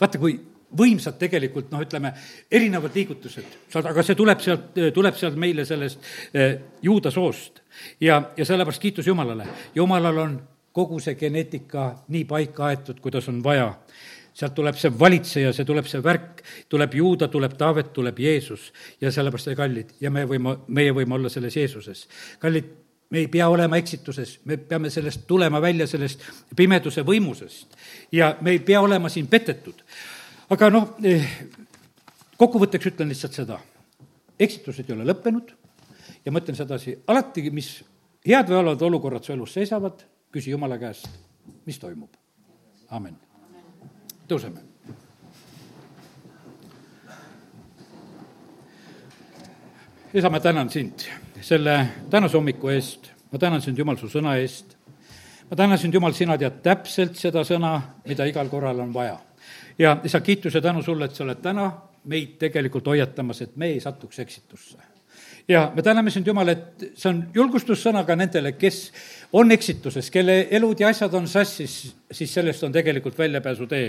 vaata, kui võimsad tegelikult noh, ütleme, erinevad liigutused, saad, aga see tuleb sealt, tuleb sealt meile sellest eh, juuda soost. ja, ja sellepärast kiitus Jumalale. Jumalal on kogu see geneetika nii paika aetud, kuidas on vaja. sealt tuleb see valitseja, see tuleb see värk, tuleb Juuda, tuleb Taavet, tuleb Jeesus ja sellepärast, kallid, ja me võime, meie võime olla selles Jeesuses. kallid, me ei pea olema eksituses, me peame sellest tulema välja, sellest pimeduse võimusest. ja me ei pea olema siin petetud aga noh, eh, kokkuvõtteks ütlen lihtsalt seda, eksitused ei ole lõppenud ja ma ütlen sedasi, alati, mis head või halvad olukorrad su elus seisavad, küsi Jumala käest, mis toimub. amin. tõuseme. isa, ma tänan sind selle tänase hommiku eest, ma tänan sind, Jumal, su sõna eest. ma tänan sind, Jumal, sina tead täpselt seda sõna, mida igal korral on vaja ja isa, kiitus ja tänu sulle, et sa oled täna meid tegelikult hoiatamas, et me ei satuks eksitusse. ja me täname sind, Jumal, et see on julgustussõna ka nendele, kes on eksituses, kelle elud ja asjad on sassis, siis sellest on tegelikult väljapääsutee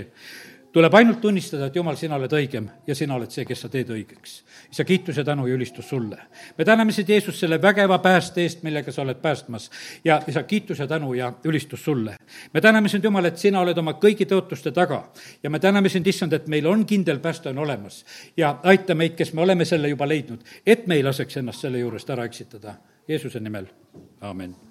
tuleb ainult tunnistada, et Jumal, sina oled õigem ja sina oled see, kes sa teed õigeks. isa, kiitus ja tänu ja ülistus sulle. me täname sind, Jeesus, selle vägeva pääste eest, millega sa oled päästmas. ja isa, kiitus ja tänu ja ülistus sulle. me täname sind, Jumal, et sina oled oma kõigi tõotuste taga ja me täname sind, issand, et meil on kindel pääste on olemas. ja aita meid, kes me oleme selle juba leidnud, et me ei laseks ennast selle juurest ära eksitada. Jeesuse nimel, amin